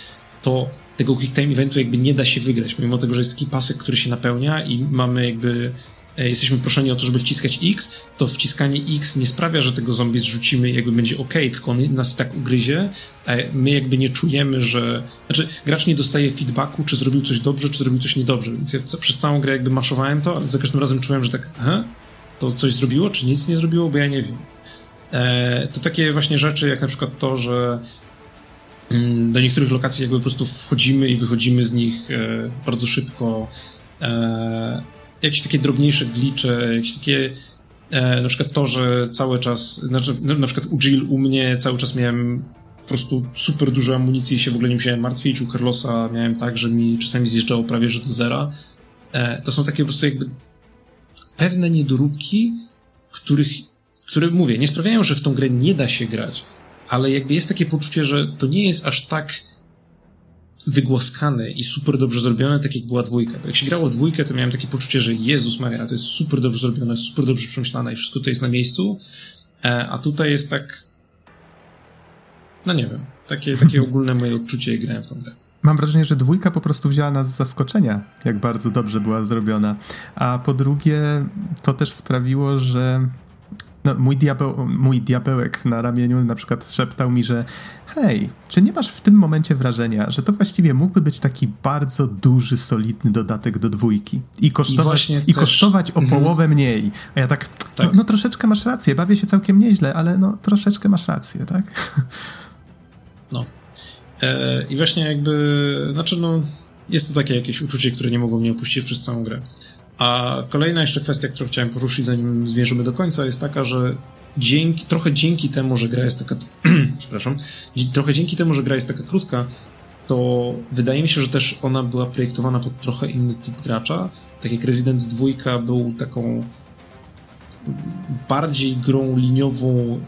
to tego quick time eventu jakby nie da się wygrać, pomimo tego, że jest taki pasek, który się napełnia i mamy jakby e, jesteśmy proszeni o to, żeby wciskać X, to wciskanie X nie sprawia, że tego zombie zrzucimy i jakby będzie ok, tylko on nas tak ugryzie, a my jakby nie czujemy, że... Znaczy, gracz nie dostaje feedbacku, czy zrobił coś dobrze, czy zrobił coś niedobrze, więc ja przez całą grę jakby maszowałem to, ale za każdym razem czułem, że tak, aha, to coś zrobiło, czy nic nie zrobiło, bo ja nie wiem. E, to takie właśnie rzeczy, jak na przykład to, że mm, do niektórych lokacji jakby po prostu wchodzimy i wychodzimy z nich e, bardzo szybko. E, jakieś takie drobniejsze glicze, jakieś takie na przykład to, że cały czas, znaczy na przykład u Jill, u mnie cały czas miałem po prostu super dużo amunicji i się w ogóle nie musiałem martwić. U Carlosa miałem tak, że mi czasami zjeżdżało prawie że do zera. To są takie po prostu jakby pewne niedoróbki, których które mówię, nie sprawiają, że w tą grę nie da się grać, ale jakby jest takie poczucie, że to nie jest aż tak wygłaskane i super dobrze zrobione, tak jak była dwójka. Bo jak się grało w dwójkę, to miałem takie poczucie, że Jezus Maria, to jest super dobrze zrobione, super dobrze przemyślane i wszystko to jest na miejscu, e, a tutaj jest tak no nie wiem, takie, takie ogólne moje odczucie, jak grałem w tą grę. Mam wrażenie, że dwójka po prostu wzięła nas z zaskoczenia, jak bardzo dobrze była zrobiona. A po drugie, to też sprawiło, że no, mój, diabeł, mój diabełek na ramieniu na przykład szeptał mi, że hej, czy nie masz w tym momencie wrażenia, że to właściwie mógłby być taki bardzo duży, solidny dodatek do dwójki i kosztować, i, i kosztować o mhm. połowę mniej. A ja tak, tak. No, no, troszeczkę masz rację, bawię się całkiem nieźle, ale no troszeczkę masz rację, tak? No. E, I właśnie jakby, znaczy no, jest to takie jakieś uczucie, które nie mogło mnie opuścić przez całą grę. A kolejna jeszcze kwestia, którą chciałem poruszyć, zanim zmierzymy do końca, jest taka, że dzięki, trochę dzięki temu, że gra jest taka. przepraszam. Trochę dzięki temu, że gra jest taka krótka, to wydaje mi się, że też ona była projektowana pod trochę inny typ gracza. Tak jak Resident 2 był taką bardziej grą liniową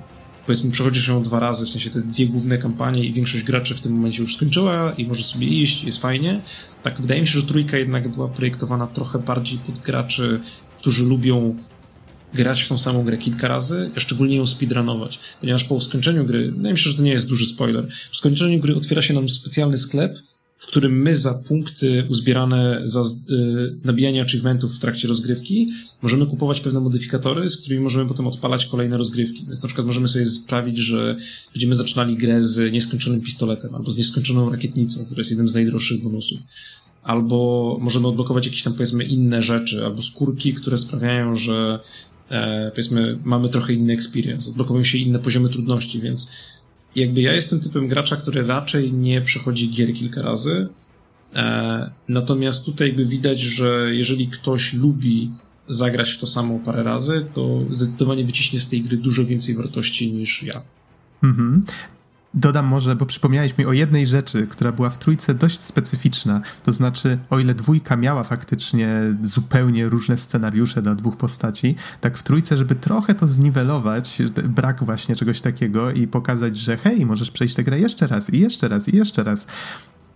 powiedzmy przechodzisz ją dwa razy, w sensie te dwie główne kampanie i większość graczy w tym momencie już skończyła i może sobie iść, jest fajnie. Tak, wydaje mi się, że trójka jednak była projektowana trochę bardziej pod graczy, którzy lubią grać w tą samą grę kilka razy, a szczególnie ją speedrunować, ponieważ po skończeniu gry, wydaje mi się, że to nie jest duży spoiler, po skończeniu gry otwiera się nam specjalny sklep, w którym my za punkty uzbierane za y, nabijanie achievementów w trakcie rozgrywki możemy kupować pewne modyfikatory, z którymi możemy potem odpalać kolejne rozgrywki. Więc na przykład możemy sobie sprawić, że będziemy zaczynali grę z nieskończonym pistoletem albo z nieskończoną rakietnicą, która jest jednym z najdroższych bonusów. Albo możemy odblokować jakieś tam powiedzmy inne rzeczy, albo skórki, które sprawiają, że e, powiedzmy mamy trochę inny experience, odblokowują się inne poziomy trudności, więc jakby ja jestem typem gracza, który raczej nie przechodzi gier kilka razy. E, natomiast tutaj jakby widać, że jeżeli ktoś lubi zagrać w to samo parę razy, to zdecydowanie wyciśnie z tej gry dużo więcej wartości niż ja. Mhm. Dodam może, bo przypomniałeś mi o jednej rzeczy, która była w trójce dość specyficzna. To znaczy, o ile dwójka miała faktycznie zupełnie różne scenariusze dla dwóch postaci, tak w trójce, żeby trochę to zniwelować, brak właśnie czegoś takiego i pokazać, że hej, możesz przejść tę grę jeszcze raz i jeszcze raz i jeszcze raz,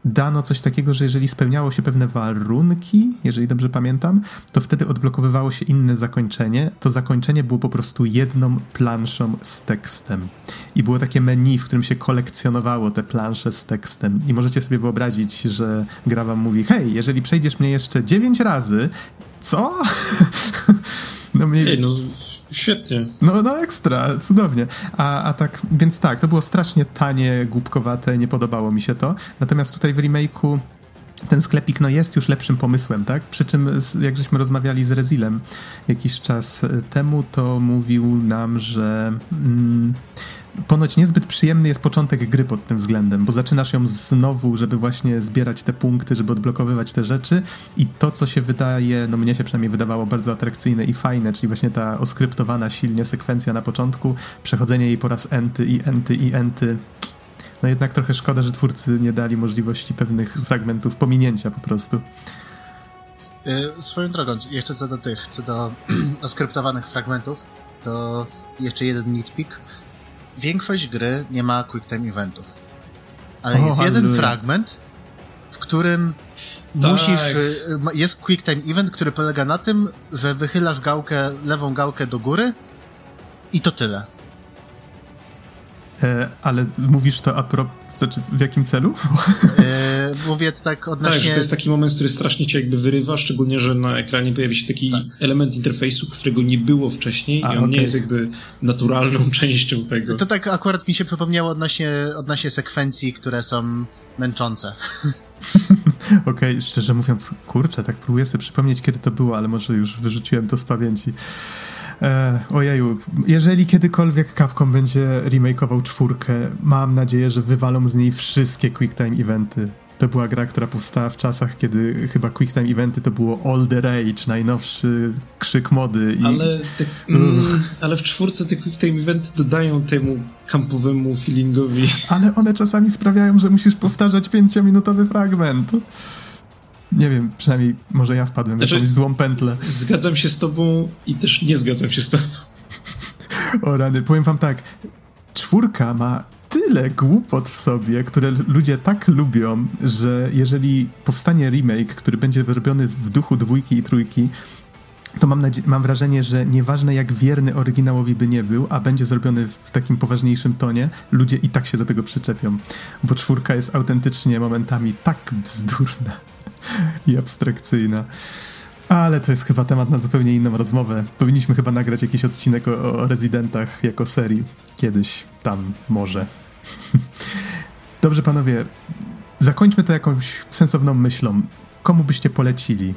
dano coś takiego, że jeżeli spełniało się pewne warunki, jeżeli dobrze pamiętam, to wtedy odblokowywało się inne zakończenie. To zakończenie było po prostu jedną planszą z tekstem. I było takie menu, w którym się kolekcjonowało te plansze z tekstem. I możecie sobie wyobrazić, że gra wam mówi: Hej, jeżeli przejdziesz mnie jeszcze 9 razy, co? no, mnie... Ej, no Świetnie. No, no ekstra, cudownie. A, a tak, więc tak, to było strasznie tanie, głupkowate, nie podobało mi się to. Natomiast tutaj w remake'u ten sklepik no, jest już lepszym pomysłem, tak? Przy czym, jak żeśmy rozmawiali z Rezilem jakiś czas temu, to mówił nam, że mm, ponoć niezbyt przyjemny jest początek gry pod tym względem, bo zaczynasz ją znowu, żeby właśnie zbierać te punkty, żeby odblokowywać te rzeczy. I to, co się wydaje, no mnie się przynajmniej wydawało bardzo atrakcyjne i fajne, czyli właśnie ta oskryptowana silnie sekwencja na początku, przechodzenie jej po raz enty i enty i enty, no jednak trochę szkoda, że twórcy nie dali możliwości pewnych fragmentów pominięcia po prostu. Yy, swoją drogą, jeszcze co do tych, co do oskryptowanych fragmentów, to jeszcze jeden nitpick większość gry nie ma quick time eventów. Ale o, jest jeden fragment, w którym tak. musisz. Y, jest quick time event, który polega na tym, że wychylasz gałkę, lewą gałkę do góry i to tyle. E, ale mówisz to a propos znaczy, w jakim celu? E, mówię tak odnośnie... Tak, że to jest taki moment, który strasznie cię jakby wyrywa, szczególnie, że na ekranie pojawi się taki tak. element interfejsu, którego nie było wcześniej A, i on okay. nie jest jakby naturalną częścią tego. To tak akurat mi się przypomniało odnośnie, odnośnie sekwencji, które są męczące. Okej, okay, szczerze mówiąc, kurczę, tak próbuję sobie przypomnieć, kiedy to było, ale może już wyrzuciłem to z pamięci. E, ojeju, jeżeli kiedykolwiek Capcom będzie remakeował czwórkę, mam nadzieję, że wywalą z niej wszystkie QuickTime eventy. To była gra, która powstała w czasach, kiedy chyba QuickTime Eventy to było all the rage, najnowszy krzyk mody. I... Ale, te, mm, ale w czwórce te QuickTime Eventy dodają temu kampowemu feelingowi. Ale one czasami sprawiają, że musisz powtarzać pięciominutowy fragment. Nie wiem, przynajmniej może ja wpadłem w znaczy, jakąś złą pętlę. Zgadzam się z tobą i też nie zgadzam się z tobą. o rany, powiem wam tak. Czwórka ma tyle głupot w sobie, które ludzie tak lubią, że jeżeli powstanie remake, który będzie wyrobiony w duchu dwójki i trójki, to mam, mam wrażenie, że nieważne jak wierny oryginałowi by nie był, a będzie zrobiony w takim poważniejszym tonie, ludzie i tak się do tego przyczepią. Bo czwórka jest autentycznie momentami tak bzdurna i abstrakcyjna. Ale to jest chyba temat na zupełnie inną rozmowę. Powinniśmy chyba nagrać jakiś odcinek o, o rezydentach jako serii. Kiedyś, tam, może. Dobrze, panowie. Zakończmy to jakąś sensowną myślą. Komu byście polecili?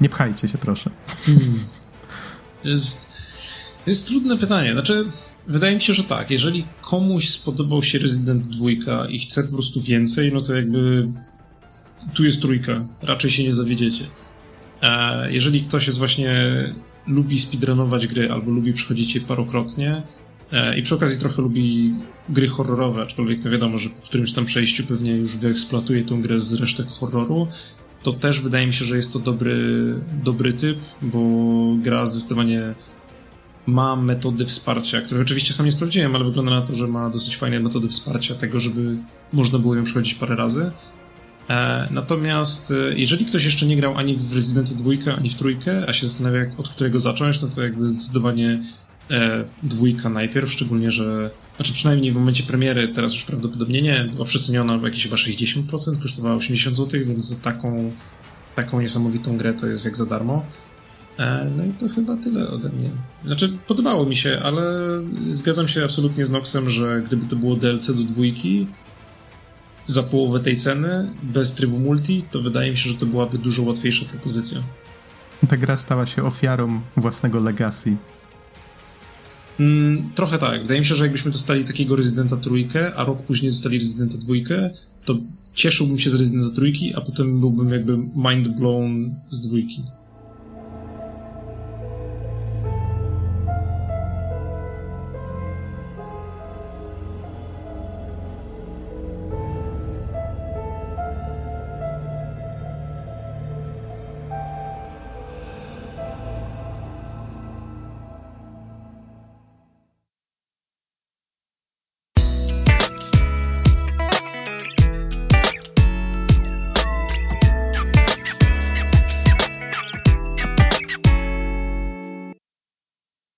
Nie pchajcie się, proszę. Hmm. To jest, jest trudne pytanie. Znaczy, wydaje mi się, że tak. Jeżeli komuś spodobał się Resident 2 i chce po prostu więcej, no to jakby tu jest trójka. Raczej się nie zawiedziecie. E, jeżeli ktoś jest właśnie lubi speedrunować gry albo lubi przechodzić je parokrotnie e, i przy okazji trochę lubi gry horrorowe, aczkolwiek no wiadomo, że po którymś tam przejściu pewnie już wyeksploatuje tą grę z resztek horroru, to też wydaje mi się, że jest to dobry, dobry typ, bo gra zdecydowanie ma metody wsparcia, które oczywiście sam nie sprawdziłem, ale wygląda na to, że ma dosyć fajne metody wsparcia tego, żeby można było ją przechodzić parę razy. E, natomiast e, jeżeli ktoś jeszcze nie grał ani w Resident 2, ani w trójkę, a się zastanawia od którego zacząć, no to jakby zdecydowanie e, dwójka najpierw, szczególnie, że znaczy przynajmniej w momencie premiery, teraz już prawdopodobnie nie, była przeceniona jakieś chyba 60%, kosztowała 80 zł, więc taką, taką niesamowitą grę to jest jak za darmo. E, no i to chyba tyle ode mnie. Znaczy, podobało mi się, ale zgadzam się absolutnie z Noxem, że gdyby to było DLC do dwójki, za połowę tej ceny, bez trybu multi, to wydaje mi się, że to byłaby dużo łatwiejsza propozycja. Ta gra stała się ofiarą własnego legacy. Mm, trochę tak. Wydaje mi się, że jakbyśmy dostali takiego Rezydenta trójkę, a rok później dostali Rezydenta dwójkę, to cieszyłbym się z Rezydenta trójki, a potem byłbym jakby mind blown z dwójki.